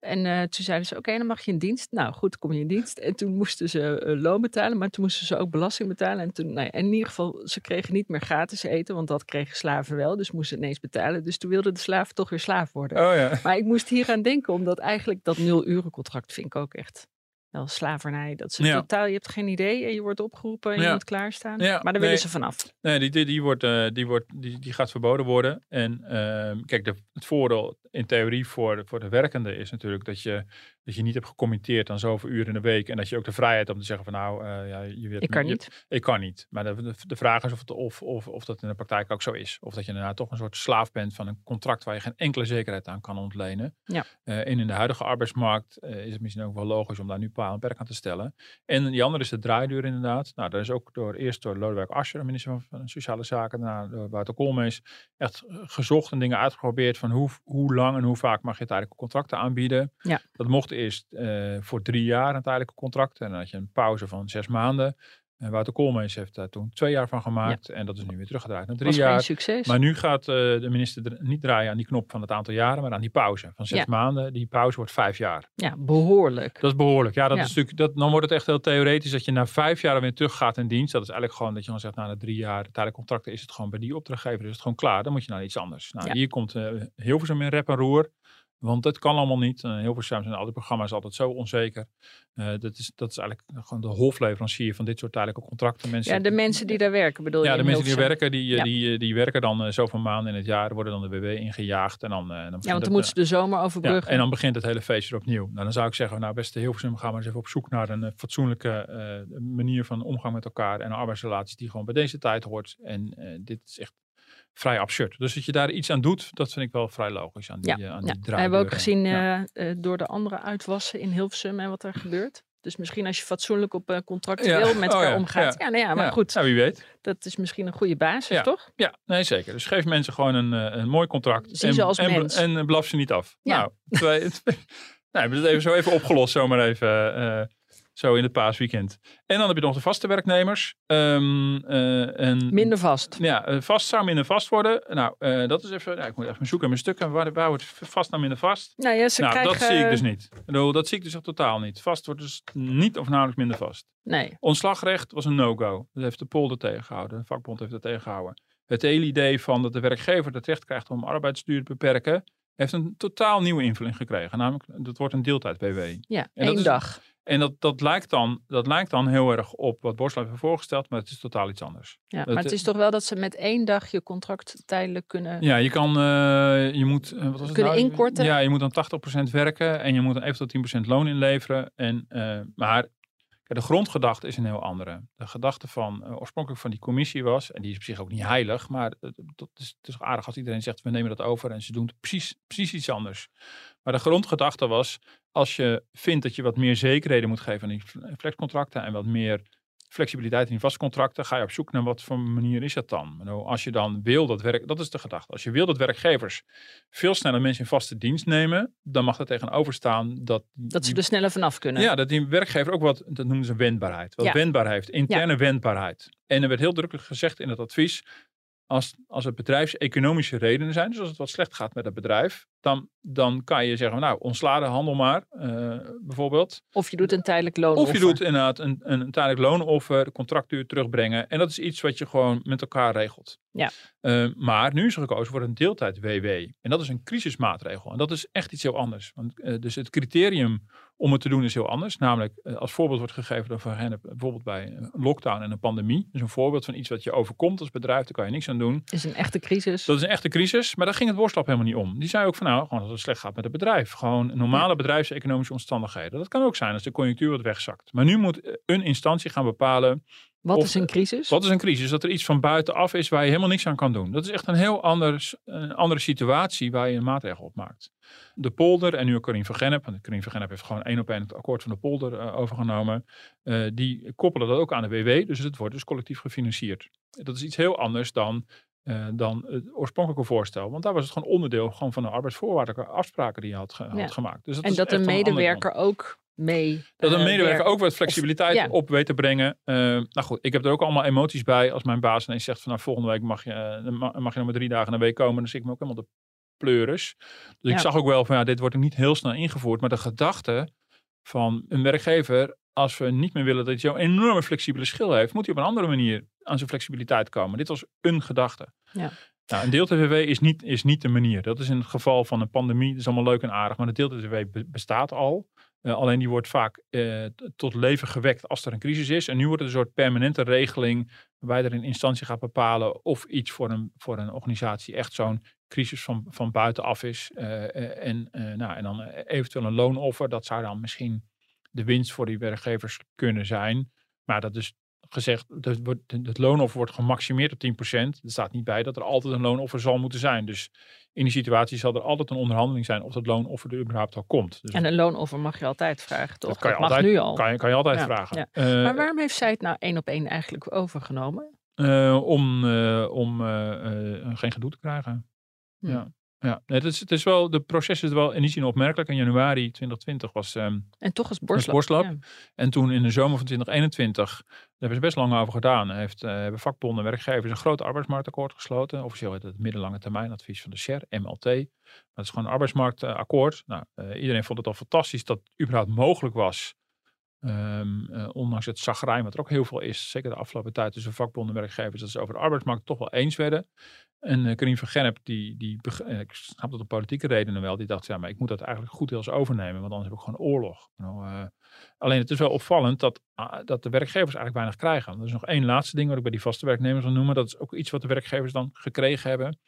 En toen zeiden ze, oké, dan mag je in dienst. Nou goed, kom je in dienst. En toen moesten ze loon betalen, maar toen moesten ze ook belasting betalen. En toen, nou ja, in ieder geval, ze kregen niet meer gratis eten, want dat kregen slaven wel. Dus moesten ze ineens betalen. Dus toen wilden de slaven toch weer slaaf worden. Oh ja. Maar ik moest hier aan denken, omdat eigenlijk dat nul-urencontract vind ik ook echt wel slavernij. Dat ze Ja. totaal, je hebt geen idee en je wordt opgeroepen en je moet klaarstaan. Ja, maar daar nee. willen ze vanaf. Nee, die, die, die, wordt, eh, die, wordt, die, die gaat verboden worden. En ehm, kijk, de, het voordeel in theorie voor de, voor de werkende is natuurlijk dat je, dat je niet hebt gecommitteerd aan zoveel uren in de week. En dat je ook de vrijheid hebt om te zeggen van nou, eh, ja, je weet Ik kan je- niet. Ik kan niet. Maar de, de, vraag is of, het, of, of, of dat in de praktijk ook zo is. Of dat je daarna toch een soort slaaf bent van een contract waar je geen enkele zekerheid aan kan ontlenen. Ja. Eh, en in de huidige arbeidsmarkt eh, is het misschien ook wel logisch om daar nu paal en perk aan te stellen. En die andere is de draaideur inderdaad. Nou, daar is ook door, eerst door Lodewijk Asscher, minister van, van Sociale Zaken, daarna door Wouter Koolmees, echt gezocht en dingen uitgeprobeerd van hoe, hoe lang en hoe vaak mag je tijdelijke contracten aanbieden. Ja. Dat mocht eerst eh, voor drie jaar een tijdelijke contract. En dan had je een pauze van zes maanden. En Wouter Koolmees heeft daar toen twee jaar van gemaakt. En dat is nu weer teruggedraaid naar drie was jaar. succes. Maar nu gaat eh, de minister niet draaien aan die knop van het aantal jaren, maar aan die pauze van zes Ja. maanden. Die pauze wordt vijf jaar. Ja, behoorlijk. Dat is behoorlijk. Ja, dat Ja. is natuurlijk, dat, dan wordt het echt heel theoretisch dat je na vijf jaar weer terug gaat in dienst. Dat is eigenlijk gewoon dat je dan zegt, nou, na drie jaar tijdelijk contracten is het gewoon bij die opdrachtgever is het gewoon klaar. Dan moet je naar iets anders. Nou, hier komt uh, Hilversum in rep en roer. Want het kan allemaal niet. Uh, Hilversum zijn al die programma's altijd zo onzeker. Uh, dat, is, dat is eigenlijk gewoon de hofleverancier van dit soort tijdelijke contracten. Mensen, ja, de mensen die daar werken bedoel je? ja, de mensen die werken, die, Ja. die, die, werken dan uh, zoveel maanden in het jaar, worden dan de WW ingejaagd. En dan, dan Ja, want het, dan moeten ze de zomer ja, overbruggen. en dan begint het hele feest weer opnieuw. Nou, dan zou ik zeggen, nou beste Hilversum, gaan we eens even op zoek naar een fatsoenlijke manier van omgang met elkaar. En een arbeidsrelatie die gewoon bij deze tijd hoort. En dit is echt vrij absurd. Dus dat je daar iets aan doet, dat vind ik wel vrij logisch aan die, ja, uh, aan ja. die We hebben ook gezien ja. uh, door de andere uitwassen in Hilversum en wat er gebeurt. Dus misschien als je fatsoenlijk op contractueel Ja. met Oh, elkaar ja. omgaat. Ja, nou ja, maar goed. Nou, wie weet. Dat is misschien een goede basis, toch? Ja, nee zeker. Dus geef mensen gewoon een, een mooi contract. Zie en, ze als en, mens. En, en blaf ze niet af. Nou, twee, nou, we hebben het even zo even opgelost, zomaar even. Zo in het paasweekend. En dan heb je nog de vaste werknemers. Um, uh, en, minder vast. Ja, uh, vast zou minder vast worden. Nou, uh, dat is even. Nou, ik moet even zoeken mijn stukken. Waar, waar wordt vast naar minder vast? Nou, ja, ze nou krijgen... dat zie ik dus niet. Bedoel, dat zie ik dus echt totaal niet. Vast wordt dus niet of nauwelijks minder vast. Nee. Ontslagrecht was een no-go. Dat heeft de polder tegengehouden. De vakbond heeft dat tegengehouden. Het hele idee van dat de werkgever het recht krijgt om arbeidsduur te beperken, heeft een totaal nieuwe invulling gekregen. Namelijk, dat wordt een deeltijd-BW. Ja, En één dat is- dag. En dat, dat, lijkt dan, dat lijkt dan heel erg op wat Borstel heeft voorgesteld, maar het is totaal iets anders. Ja, dat- maar het is toch wel dat ze met één dag je contract tijdelijk kunnen... Ja, je kan, eh, je moet, eh, wat was het Kunnen nou? inkorten. Ja, je moet dan 80% werken en je moet dan eventueel 10% loon inleveren. En, eh, maar de grondgedachte is een heel andere. De gedachte van, eh, oorspronkelijk van die commissie was, en die is op zich ook niet heilig, maar het, dat is, het is toch aardig als iedereen zegt, we nemen dat over en ze doen precies, precies iets anders. Maar de grondgedachte was, als je vindt dat je wat meer zekerheden moet geven aan die flexcontracten en wat meer flexibiliteit in die vaste contracten, ga je op zoek naar wat voor manier is dat dan. Nou, als je dan wil dat werk, dat is de gedachte. Als je wil dat werkgevers veel sneller mensen in vaste dienst nemen, dan mag er tegenover staan dat. Dat ze er sneller vanaf kunnen. ja, dat die werkgever ook wat, dat noemen ze wendbaarheid. Wat Ja. wendbaar heeft, interne wendbaarheid. En er werd heel drukkelijk gezegd in het advies, als, als het bedrijfseconomische redenen zijn, dus als het wat slecht gaat met het bedrijf, dan, dan kan je zeggen, nou, ontsla de handel maar, eh, bijvoorbeeld. Of je doet een tijdelijk loon. Of je doet inderdaad een, een tijdelijk loonoffer, de contractuur terugbrengen. En dat is iets wat je gewoon met elkaar regelt. Ja. Eh, maar nu is er gekozen voor een deeltijd WW. En dat is een crisismaatregel. En dat is echt iets heel anders. Want, eh, dus het criterium om het te doen is heel anders. Namelijk, als voorbeeld wordt gegeven door Van bijvoorbeeld bij een lockdown en een pandemie. Dus een voorbeeld van iets wat je overkomt als bedrijf, daar kan je niks aan doen. is een echte crisis. Dat is een echte crisis, maar daar ging het worstlap helemaal niet om. Die zei ook van nou, gewoon dat het slecht gaat met het bedrijf. Gewoon normale bedrijfseconomische omstandigheden. Dat kan ook zijn als de conjunctuur wat wegzakt. Maar nu moet eh, een instantie gaan bepalen, Wat of- is een crisis? wat is een crisis? Dat er iets van buitenaf is waar je helemaal niks aan kan doen. Dat is echt een heel anders, een andere situatie waar je een maatregel op maakt. De polder, en nu Corine van Gennep, want Corine van Gennep heeft gewoon één op één het akkoord van de polder eh, overgenomen. eh, die koppelen dat ook aan de WW, dus het wordt dus collectief gefinancierd. Dat is iets heel anders dan, eh, dan het oorspronkelijke voorstel. Want daar was het gewoon onderdeel gewoon van de arbeidsvoorwaardelijke afspraken die je had, ge- had Ja. gemaakt. Dus dat en dat een medewerker ook mee. dat een eh, medewerker ook wat flexibiliteit ja. op weet te brengen. Eh, nou goed, ik heb er ook allemaal emoties bij. Als mijn baas ineens zegt van nou, volgende week mag je, mag je nog maar drie dagen in de week komen. Dan zit ik me ook helemaal de pleuris. Dus Ja. ik zag ook wel van ja, dit wordt niet heel snel ingevoerd. Maar de gedachte van een werkgever, als we niet meer willen dat hij zo'n enorme flexibele schil heeft, moet hij op een andere manier aan zijn flexibiliteit komen. Dit was een gedachte. Ja. Nou, een deeltijd-WW is niet, is niet de manier. Dat is in het geval van een pandemie, dat is allemaal leuk en aardig. Maar de deeltijd-WW be- bestaat al. Eh, alleen die wordt vaak eh, tot leven gewekt als er een crisis is. En nu wordt het een soort permanente regeling waarbij er een instantie gaat bepalen of iets voor een, voor een organisatie echt zo'n crisis van, van buitenaf is. Eh, en, nou, en dan eventueel een loonoffer. Dat zou dan misschien de winst voor die werkgevers kunnen zijn. Maar dat is gezegd, dat wordt, het loonoffer wordt gemaximeerd op 10%. Er staat niet bij dat er altijd een loonoffer zal moeten zijn. Dus in die situatie zal er altijd een onderhandeling zijn of dat loonoffer er überhaupt al komt. Dus En een loonoffer mag je altijd vragen, toch? dat kan je mag altijd, nu al. Kan je, kan je altijd Ja, vragen. ja. Eh, Maar waarom heeft zij het nou één op één eigenlijk overgenomen? eh, om eh, om geen gedoe te krijgen. Hm. Ja. Ja, nee, het, is, het is wel, de proces is wel in die zin opmerkelijk. In januari 2020 was ehm, En toch. Borstlap. Ja. En toen in de zomer van 2021, daar hebben ze best lang over gedaan, heeft, eh, hebben vakbonden en werkgevers een groot arbeidsmarktakkoord gesloten. Officieel heet het middellange termijnadvies van de SHER, MLT. Maar het is gewoon een arbeidsmarktakkoord. Nou, eh, iedereen vond het al fantastisch dat het überhaupt mogelijk was. Ehm, eh, ondanks het zagrijn, wat er ook heel veel is, zeker de afgelopen tijd tussen vakbonden en werkgevers, dat ze over de arbeidsmarkt toch wel eens werden. En uh, Karim van Gennep, die, die, eh, ik snap dat de politieke redenen wel, die dacht, ja, maar ik moet dat eigenlijk goed deels overnemen, want anders heb ik gewoon oorlog. Nou, eh, alleen het is wel opvallend dat, ah, dat de werkgevers eigenlijk weinig krijgen. Er is nog één laatste ding wat ik bij die vaste werknemers wil noemen. Dat is ook iets wat de werkgevers dan gekregen hebben.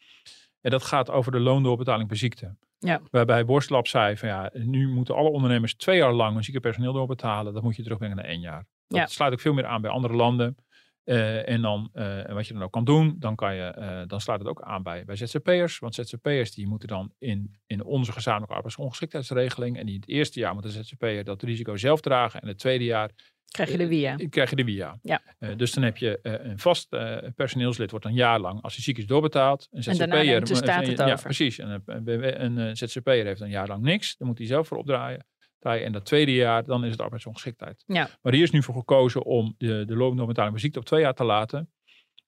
En dat gaat over de loondoorbetaling bij ziekte. Ja. Waarbij Borstlab zei van ja, nu moeten alle ondernemers twee jaar lang hun zieke personeel doorbetalen. Dat moet je terugbrengen naar één jaar. Dat Ja. sluit ook veel meer aan bij andere landen. Eh, en, dan, eh, en wat je dan ook kan doen, dan, kan je, eh, dan sluit het ook aan bij, bij ZZP'ers. Want ZZP'ers die moeten dan in, in onze gezamenlijke arbeidsongeschiktheidsregeling. En in het eerste jaar moet de ZZP'er dat risico zelf dragen. En het tweede jaar Krijg je de via. krijg je de via. Ja. Dus dan heb je een vast personeelslid wordt een jaar lang als hij ziek is doorbetaald. Een En daarna ZZP'er, staat het ja, over. precies. En een, een, een, ZZP'er heeft een jaar lang niks. Dan moet hij zelf voor opdraaien. En dat tweede jaar, dan is het arbeidsongeschiktheid. Ja. Maar hier is nu voor gekozen om de, de loopdoorbetaling bij ziekte op twee jaar te laten.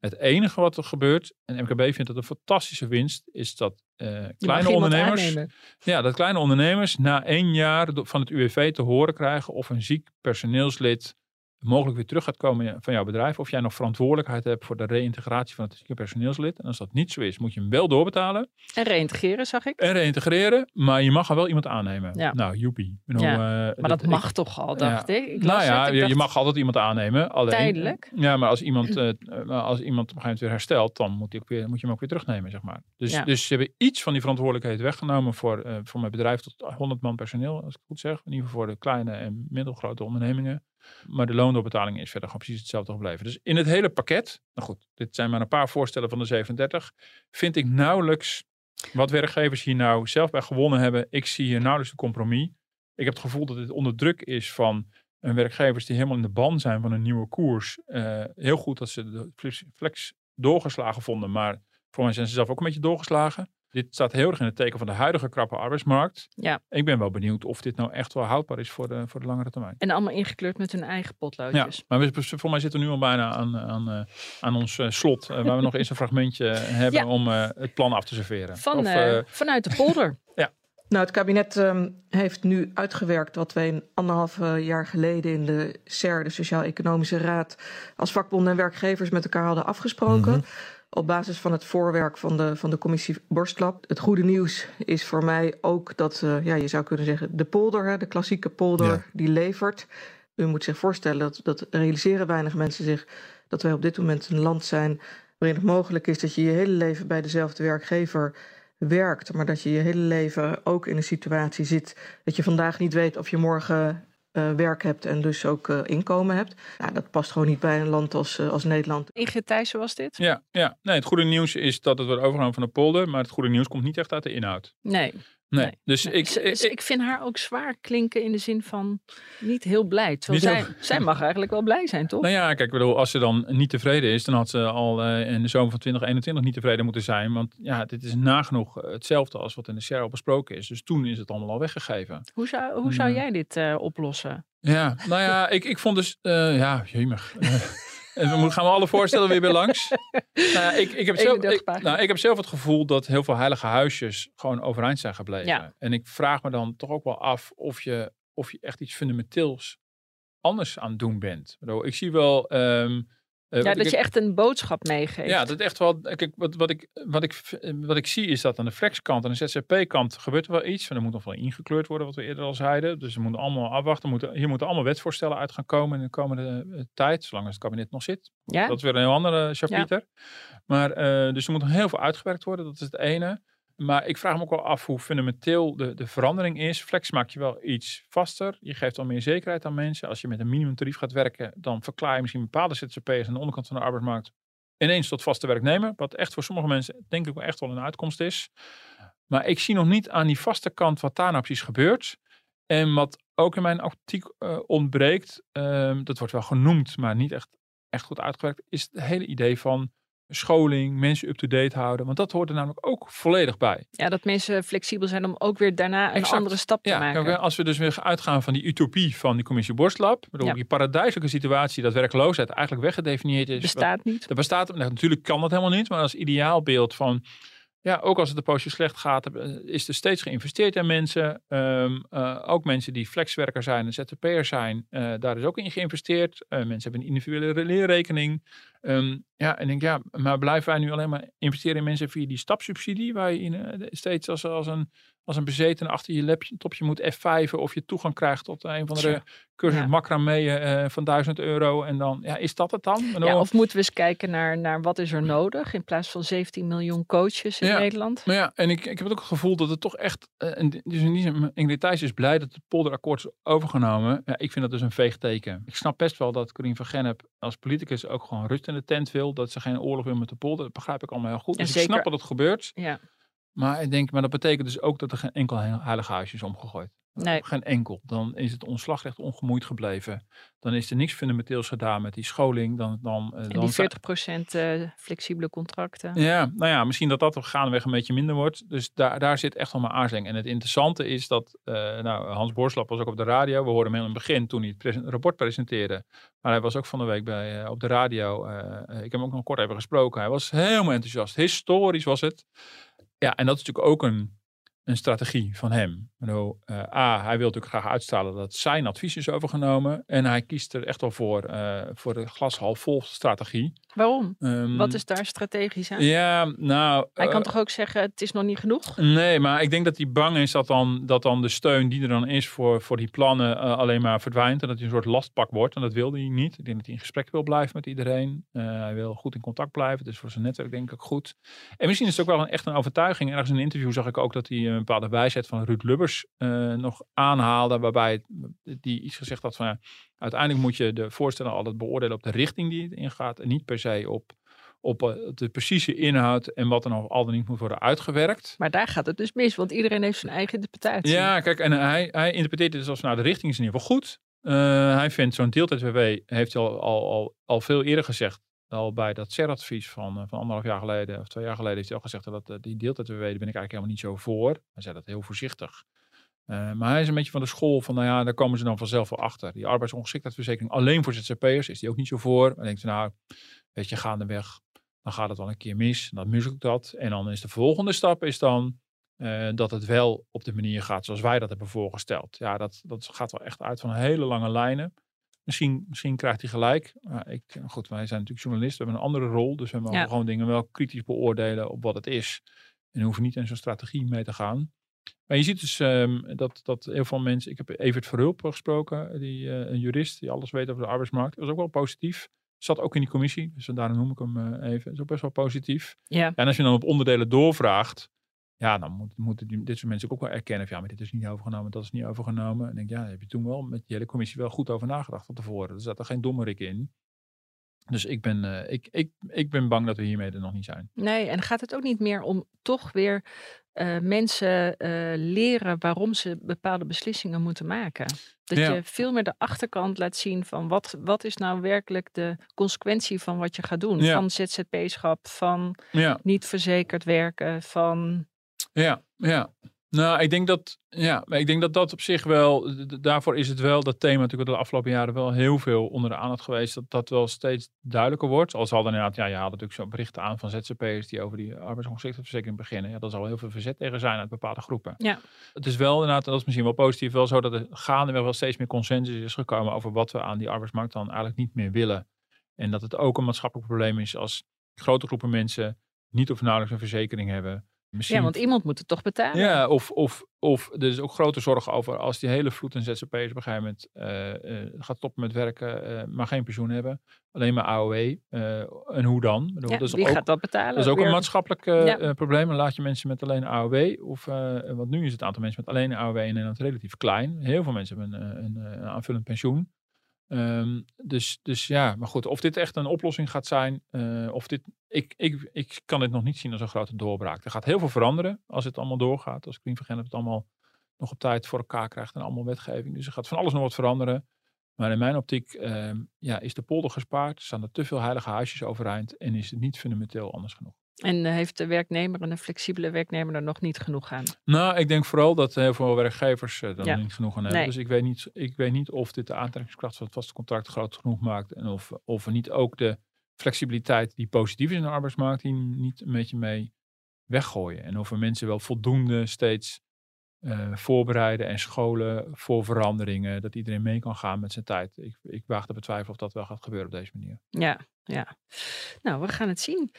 Het enige wat er gebeurt, en MKB vindt dat een fantastische winst, is dat eh, kleine ondernemers, ja, dat kleine ondernemers na één jaar van het UWV te horen krijgen of een ziek personeelslid mogelijk weer terug gaat komen van jouw bedrijf. Of jij nog verantwoordelijkheid hebt voor de reïntegratie van het zieke personeelslid. En als dat niet zo is, moet je hem wel doorbetalen En reïntegreren, zag ik. en reïntegreren. Maar je mag er wel iemand aannemen. Ja. Nou, joepie. Ja, eh, Maar dat mag toch al, dacht ja. ik. ik nou ja, het, ik je, mag altijd iemand aannemen. Alleen, Tijdelijk? Ja, maar als iemand, eh, maar als iemand op een gegeven moment weer herstelt, dan moet, weer, moet je hem ook weer terugnemen, zeg maar. Dus, dus ze hebben iets van die verantwoordelijkheid weggenomen voor, eh, voor mijn bedrijf tot 100 man personeel, als ik het goed zeg. In ieder geval voor de kleine en middelgrote ondernemingen. Maar de loondoorbetaling is verder gewoon precies hetzelfde gebleven. Dus in het hele pakket, nou goed, dit zijn maar een paar voorstellen van de 37, vind ik nauwelijks wat werkgevers hier nou zelf bij gewonnen hebben. Ik zie hier nauwelijks een compromis. Ik heb het gevoel dat dit onder druk is van En werkgevers die helemaal in de ban zijn van een nieuwe koers. eh, heel goed dat ze de flex doorgeslagen vonden. Maar voor mij zijn ze zelf ook een beetje doorgeslagen. Dit staat heel erg in het teken van de huidige krappe arbeidsmarkt. Ja. Ik ben wel benieuwd of dit nou echt wel houdbaar is voor de, voor de langere termijn. En allemaal ingekleurd met hun eigen Ja, potloodjes. maar we, voor mij zitten we nu al bijna aan, aan, eh, aan ons eh, slot. eh, waar we nog eens een fragmentje hebben Ja. om eh, het plan af te serveren. Van, Of, vanuit de polder. Nou, het kabinet ehm, heeft nu uitgewerkt wat wij een anderhalf jaar geleden in de SER, de Sociaal-Economische Raad, als vakbonden en werkgevers met elkaar hadden afgesproken. Mhm. Op basis van het voorwerk van de, van de commissie Borstlab. Het goede nieuws is voor mij ook dat, eh, ja, je zou kunnen zeggen, de polder, hè, de klassieke polder, Ja. die levert. U moet zich voorstellen, dat, dat realiseren weinig mensen zich, dat wij op dit moment een land zijn waarin het mogelijk is dat je je hele leven bij dezelfde werkgever werkt, maar dat je je hele leven ook in een situatie zit dat je vandaag niet weet of je morgen eh, werk hebt en dus ook eh, inkomen hebt. Ja, dat past gewoon niet bij een land als, eh, als Nederland. Ingrid Thijssen was dit? ja, ja. Nee, het goede nieuws is dat het wordt overgenomen van de polder. Maar het goede nieuws komt niet echt uit de inhoud. Nee. Nee. Nee. Dus Nee, ik, ik, ik vind haar ook zwaar klinken in de zin van niet heel blij. Terwijl Niet zij, heel- zij mag eigenlijk wel blij zijn, toch? Nou ja, kijk, ik bedoel, als ze dan niet tevreden is, dan had ze al eh, in de zomer van 2021 niet tevreden moeten zijn. Want ja, dit is nagenoeg eh, hetzelfde als wat in de SER al besproken is. Dus toen is het allemaal al weggegeven. Hoe zou, hoe zou Ja. jij dit eh, oplossen? Ja, nou ja, ik, ik vond dus, eh, ja, jemig. En we gaan we alle voorstellen weer weer langs. Nou ik, ik, heb zelf, 31 ik, nou, ik heb zelf het gevoel dat heel veel heilige huisjes gewoon overeind zijn gebleven. Ja. En ik vraag me dan toch ook wel af of je, of je echt iets fundamenteels anders aan het doen bent. Ik zie wel... ehm, eh, Ja, dat ik- je echt een boodschap meegeeft. ja, dat echt wel. Kijk, wat, wat, ik, wat, ik, wat ik zie is dat aan de flexkant en de ZZP-kant gebeurt er wel iets. En er moet nog wel ingekleurd worden, wat we eerder al zeiden. Dus we moeten allemaal afwachten. Moeten, hier moeten allemaal wetsvoorstellen uit gaan komen in de komende eh, tijd, zolang het kabinet nog zit. Ja? Dat is weer een heel andere chapiter. Maar, eh, dus er moet nog heel veel uitgewerkt worden, dat is het ene. Maar ik vraag me ook wel af hoe fundamenteel de, de verandering is. Flex maakt je wel iets vaster. Je geeft al meer zekerheid aan mensen. Als je met een minimumtarief gaat werken, dan verklaar je misschien bepaalde ZZP'ers aan de onderkant van de arbeidsmarkt ineens tot vaste werknemer. Wat echt voor sommige mensen denk ik wel echt wel een uitkomst is. Maar ik zie nog niet aan die vaste kant wat daar nou precies gebeurt. En wat ook in mijn optiek eh, ontbreekt, ehm, dat wordt wel genoemd, maar niet echt, echt goed uitgewerkt, is het hele idee van scholing, mensen up-to-date houden. Want dat hoort er namelijk ook volledig bij. ja, dat mensen flexibel zijn om ook weer daarna een Exact. andere stap te Ja, maken. als we dus weer uitgaan van die utopie van die commissie Borstlab, bedoel, Ja. die paradijselijke situatie dat werkloosheid eigenlijk weggedefinieerd is. Bestaat niet. dat bestaat, nou, natuurlijk kan dat helemaal niet, maar als ideaalbeeld van, ja, ook als het een poosje slecht gaat, eh, is er steeds geïnvesteerd in mensen. Ehm, eh, ook mensen die flexwerker zijn en ZZP'er zijn, eh, daar is ook in geïnvesteerd. Mensen hebben een individuele leerrekening. Ehm, ja, en ik denk, ja, maar blijven wij nu alleen maar investeren in mensen via die stapsubsidie, waar je in, eh, steeds als, als, een, als een bezeten achter je laptopje moet F5 of je toegang krijgt tot een van de cursus Ja. macramee eh, van 1000 euro. En dan, ja, is dat het dan? Ja, dan- of moeten we eens kijken naar, naar wat is er nodig in plaats van 17 miljoen coaches in Ja. Nederland? Maar ja, en ik, ik heb ook het gevoel dat het toch echt. eh, en dus in die zin, Ingrid Thijs is blij dat het polderakkoord is overgenomen. Ja, ik vind dat dus een veeg teken. Ik snap best wel dat Corien van Gennep als politicus ook gewoon rust in de tent wil. Dat ze geen oorlog wil met de polder. Dat begrijp ik allemaal heel goed. En Dus ik snap dat het gebeurt. Ja. Maar ik denk, maar dat betekent dus ook dat er geen enkel he- heilig huisje is omgegooid. Nee. Geen enkel. Dan is het ontslagrecht ongemoeid gebleven. Dan is er niks fundamenteels gedaan met die scholing. Dan, dan, eh, En dan die zijn- 40% eh, flexibele contracten. ja, nou ja, misschien dat dat gaandeweg een beetje minder wordt. Dus daar, daar zit echt mijn aarzeling. En het interessante is dat, eh, nou, Hans Borslap was ook op de radio. We hoorden hem in het begin toen hij het rapport presenteerde. Maar hij was ook van de week bij, op de radio. ik heb hem ook nog kort even gesproken. Hij was helemaal enthousiast. Historisch was het. Ja, en dat is natuurlijk ook een, een strategie van hem. Bedoel, eh, A, hij wil natuurlijk graag uitstralen dat zijn advies is overgenomen. En hij kiest er echt wel voor, eh, voor de glas half vol strategie. Waarom? Ehm, Wat is daar strategisch aan? Ja, nou... Hij kan eh, toch ook zeggen, het is nog niet genoeg? Nee, maar ik denk dat hij bang is dat dan, dat dan de steun die er dan is voor, voor die plannen alleen maar verdwijnt. En dat hij een soort lastpak wordt. En dat wil hij niet. Ik denk dat hij in gesprek wil blijven met iedereen. Hij wil goed in contact blijven. Dus voor zijn netwerk denk ik ook goed. En misschien is het ook wel een, echt een overtuiging. Ergens in een interview zag ik ook dat hij een bepaalde wijsheid van Ruud Lubbers eh, nog aanhaalde. Waarbij die iets gezegd had van ja, uiteindelijk moet je de voorstellen altijd beoordelen op de richting die het ingaat. En niet per se op, op eh, de precieze inhoud en wat er nog al dan niet moet worden uitgewerkt. Maar daar gaat het dus mis, want iedereen heeft zijn eigen interpretatie. Ja, kijk, en hij, hij interpreteert het als nou de richting is in ieder geval goed. hij vindt zo'n deeltijd-WW, heeft hij al, al, al, al veel eerder gezegd, al bij dat CER-advies van, van anderhalf jaar geleden of twee jaar geleden, heeft hij al gezegd dat die deeltijd-WW, daar ben ik eigenlijk helemaal niet zo voor. Hij zei dat heel voorzichtig. Uh, maar hij is een beetje van de school van, nou ja, daar komen ze dan vanzelf wel achter. Die arbeidsongeschiktheidsverzekering alleen voor ZZP'ers is die ook niet zo voor. Dan denkt ze, nou, weet je, gaandeweg, dan gaat het wel een keer mis. Dan ik dat. En dan is de volgende stap is dan dat het wel op de manier gaat zoals wij dat hebben voorgesteld. Ja, dat, dat gaat wel echt uit van hele lange lijnen. Misschien, misschien krijgt hij gelijk. Maar ik, goed, wij zijn natuurlijk journalisten, we hebben een andere rol. Dus we mogen ja. gewoon dingen wel kritisch beoordelen op wat het is. En hoeven niet in zo'n strategie mee te gaan. Maar je ziet dus um, dat, dat heel veel mensen. Ik heb Evert Verhulp gesproken, die, uh, een jurist die alles weet over de arbeidsmarkt. Dat is ook wel positief. Zat ook in die commissie, dus daarom noem ik hem uh, even. Dat is ook best wel positief. Ja. En als je dan op onderdelen doorvraagt, ja, dan moet, moeten die, dit soort mensen ook wel erkennen van ja, maar dit is niet overgenomen, dat is niet overgenomen. En denk ja, heb je toen wel met die hele commissie wel goed over nagedacht van tevoren. Er zat er geen dommerik in. Dus ik ben, uh, ik, ik, ik ben bang dat we hiermee er nog niet zijn. Nee, en gaat het ook niet meer om toch weer uh, mensen uh, leren waarom ze bepaalde beslissingen moeten maken? Dat ja. je veel meer de achterkant laat zien van wat, wat is nou werkelijk de consequentie van wat je gaat doen. Ja. Van ZZP-schap, van Ja, niet verzekerd werken, van... ja, ja. Nou, ik denk dat, ja, maar ik denk dat dat op zich wel, daarvoor is het wel dat thema natuurlijk de afgelopen jaren wel heel veel onder de aandacht geweest, dat dat wel steeds duidelijker wordt. Al zal dan inderdaad, ja, je haalt natuurlijk zo'n berichten aan van ZZP'ers die over die arbeidsongeschiktheidsverzekering beginnen. Ja, daar zal heel veel verzet tegen zijn uit bepaalde groepen. Ja. Het is wel inderdaad, en dat is misschien wel positief, wel zo dat er gaandeweg wel steeds meer consensus is gekomen over wat we aan die arbeidsmarkt dan eigenlijk niet meer willen. En dat het ook een maatschappelijk probleem is als grote groepen mensen niet of nauwelijks een verzekering hebben. Misschien Ja, want iemand moet het toch betalen. ja, of, of, of er is ook grote zorg over als die hele vloed en ZZP'ers op een gegeven moment eh, eh, gaat stoppen met werken, eh, maar geen pensioen hebben. Alleen maar AOW. eh, en hoe dan? Bedoel, Ja, dat is wie ook, gaat dat betalen? dat is ook een maatschappelijk Ja. probleem. Dan laat je mensen met alleen AOW, of, eh, want nu is het aantal mensen met alleen AOW in Nederland relatief klein. Heel veel mensen hebben een, een, een aanvullend pensioen. Ehm, dus, dus ja, maar goed, of dit echt een oplossing gaat zijn, eh, of dit, ik, ik, ik kan dit nog niet zien als een grote doorbraak. Er gaat heel veel veranderen als het allemaal doorgaat. Als Green Vergen het allemaal nog op tijd voor elkaar krijgt en allemaal wetgeving. Dus er gaat van alles nog wat veranderen. Maar in mijn optiek ehm, ja, is de polder gespaard, staan er te veel heilige huisjes overeind en is het niet fundamenteel anders genoeg. En eh, heeft de werknemer en een flexibele werknemer er nog niet genoeg aan? Nou, ik denk vooral dat heel veel werkgevers er dan Ja. niet genoeg aan hebben. Nee. Dus ik weet, niet, ik weet niet of dit de aantrekkingskracht van het vaste contract groot genoeg maakt. En of, of we niet ook de flexibiliteit die positief is in de arbeidsmarkt, die niet een beetje mee weggooien. En of we mensen wel voldoende steeds eh, voorbereiden en scholen voor veranderingen. Dat iedereen mee kan gaan met zijn tijd. Ik, ik waag te betwijfelen of dat wel gaat gebeuren op deze manier. Ja, ja. Nou, we gaan het zien.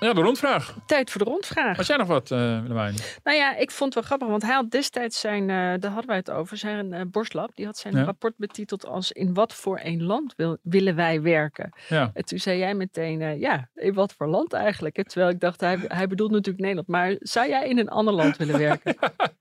Ja, de rondvraag. Tijd voor de rondvraag. Had jij nog wat, eh Willemijn? Nou ja, ik vond het wel grappig, want hij had destijds zijn, eh, daar hadden wij het over, zijn eh borstlab. Die had zijn Ja. rapport betiteld als in wat voor een land wil, willen wij werken? Ja. En toen zei jij meteen, ja, in wat voor land eigenlijk? Terwijl ik dacht, hij, hij bedoelt natuurlijk Nederland. Maar zou jij in een ander land willen werken?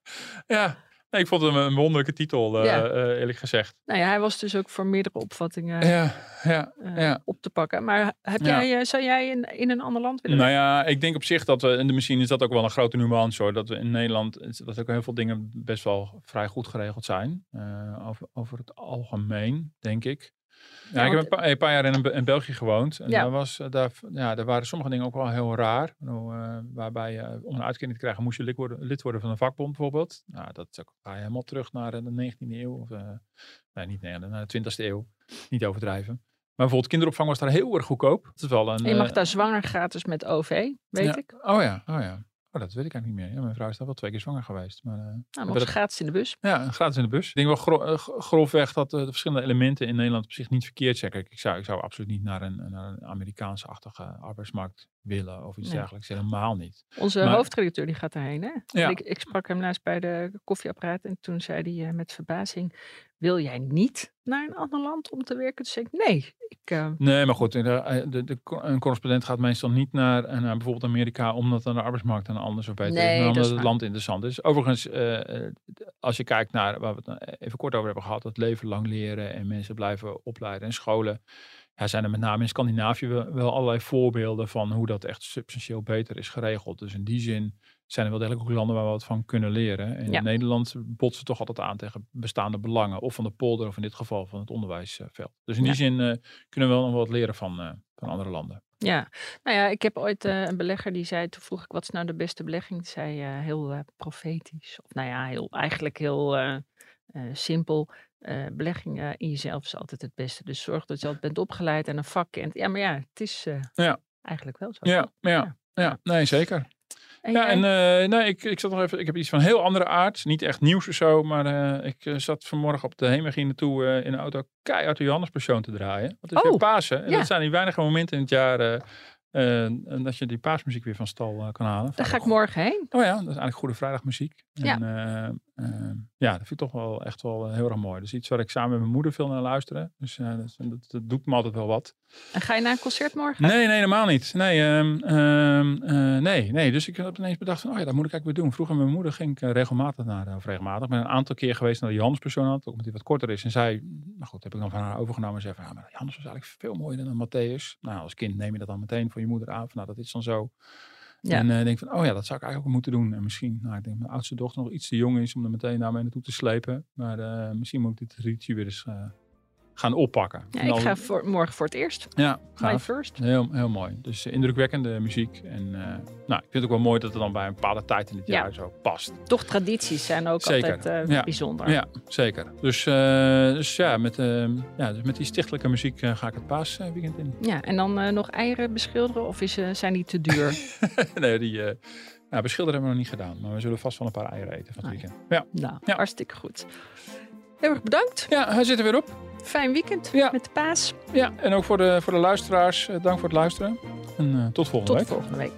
ja. Nee, ik vond het een, wonderlijke titel, eh, Ja. eh, eerlijk gezegd. nou ja, hij was dus ook voor meerdere opvattingen Ja, ja, eh, ja. op te pakken. Maar heb jij, zou jij in, in een ander land willen Nou ja, ik denk op zich dat we, en misschien is dat ook wel een grote nuance hoor, dat we in Nederland, dat ook heel veel dingen best wel vrij goed geregeld zijn. over, over het algemeen, denk ik. Ja, ik heb een paar, een paar jaar in, Be- in België gewoond. En Ja. daar, was, eh, daar, ja, daar waren sommige dingen ook wel heel raar. Eh, waarbij je, om een uitkering te krijgen moest je lid worden, lid worden van een vakbond bijvoorbeeld. Nou, dat is ook- ga je helemaal terug naar de 19e eeuw. Of, eh, nee, niet nee, naar de 20e eeuw. Niet overdrijven. Maar bijvoorbeeld kinderopvang was daar heel erg goedkoop. Dat is wel een, En je mag eh, daar zwanger gratis met OV, weet ja. ik. Oh ja, oh ja. Oh, dat weet ik eigenlijk niet meer. Ja, mijn vrouw is daar wel twee keer zwanger geweest. Maar, eh, Nou, dat- gratis in de bus. ja, gratis in de bus. Ik denk wel gro- eh, grofweg dat eh, de verschillende elementen in Nederland op zich niet verkeerd zijn. Kijk, ik zou, ik zou absoluut niet naar een, naar een Amerikaanse-achtige arbeidsmarkt willen of iets Nee. dergelijks. Helemaal niet. Onze Maar- hoofdredacteur die gaat daarheen. Hè? Ja. Ik, ik sprak hem laatst bij de koffieapparaat en toen zei hij eh, met verbazing: Wil jij niet naar een ander land om te werken? Toen zei ik: Nee, ik, eh, Nee, maar goed, de, de, de, een correspondent gaat meestal niet naar, eh, naar bijvoorbeeld Amerika omdat dan de arbeidsmarkt dan anders of beter Nee, is, maar dat omdat het waar. land interessant is. Overigens, eh, eh, als je kijkt naar waar we het nou even kort over hebben gehad, het leven lang leren en mensen blijven opleiden en scholen, ja, zijn er met name in Scandinavië wel, allerlei voorbeelden van hoe dat echt substantieel beter is geregeld. Dus in die zin zijn er wel degelijk ook landen waar we wat van kunnen leren. En Ja. in Nederland botsen toch altijd aan tegen bestaande belangen. Of van de polder, of in dit geval van het onderwijsveld. Dus in die Ja. zin eh, kunnen we wel nog wat leren van, eh, van andere landen. Ja, nou ja, ik heb ooit eh, een belegger die zei, toen vroeg ik wat is nou de beste belegging? Die zei heel profetisch, of nou ja, heel, eigenlijk heel simpel. Eh beleggingen in jezelf is altijd het beste. Dus zorg dat je altijd bent opgeleid en een vak kent. Ja, maar ja, het is eh, Ja. eigenlijk wel zo. Ja, ja, ja. nee, zeker. En Ja, en eh, nee, ik, ik zat nog even. Ik heb iets van heel andere aard. Niet echt nieuws of zo, maar eh, ik eh, zat vanmorgen op de heenweg hier naartoe eh, in de auto keihard de Johannespersoon te draaien. Want het is Oh, weer Pasen. En ja. dat zijn die weinige momenten in het jaar eh, eh, en dat je die paasmuziek weer van stal eh, kan halen. Daar ga ik morgen heen. Oh ja, dat is eigenlijk Goede Vrijdagmuziek. Ja. En, eh, eh, ja, dat vind ik toch wel echt wel eh, heel erg mooi. Dus iets waar ik samen met mijn moeder veel naar luisteren. Dus eh, dat, dat, dat doet me altijd wel wat. En ga je naar een concert morgen? Nee, nee, helemaal niet. Nee, ehm, ehm, eh, nee, nee. Dus ik heb ineens bedacht van, oh ja, dat moet ik eigenlijk weer doen. Vroeger met mijn moeder ging ik regelmatig naar, of regelmatig, ik ben een aantal keer geweest naar de Johannespersoon, ook omdat die wat korter is. En zij, nou goed, heb ik dan van haar overgenomen en zei van, ja, maar Johannes was eigenlijk veel mooier dan Matthäus. Nou, als kind neem je dat dan meteen van je moeder aan, van nou, dat is dan zo. En eh denk van, oh ja, dat zou ik eigenlijk ook moeten doen. En misschien, nou, ik denk mijn oudste dochter nog iets te jong is om er meteen naar mee naartoe te slepen. Maar eh, misschien moet ik dit traditie weer eens eh, gaan oppakken. Ja, ik ga voor, morgen voor het eerst. ja, My first. Heel, heel mooi. Dus eh, indrukwekkende muziek. En eh, nou, ik vind het ook wel mooi dat het dan bij een bepaalde tijd in het Ja. jaar zo past. Toch tradities zijn ook Zeker. altijd eh, Ja. bijzonder. Ja, zeker. Dus, dus ja, met, eh, ja, dus met die stichtelijke muziek ga ik het paasweekend in. Ja, en dan nog eieren beschilderen of is, zijn die te duur? nee, die nou, beschilderen hebben we nog niet gedaan. Maar we zullen vast wel een paar eieren eten van het Ah, weekend. Ja, nou, Ja. hartstikke goed. Heel erg bedankt. ja hij zit er weer op. Fijn weekend Ja. met de paas. Ja, en ook voor de, voor de luisteraars, eh, dank voor het luisteren. En eh, tot volgende Tot week. volgende week.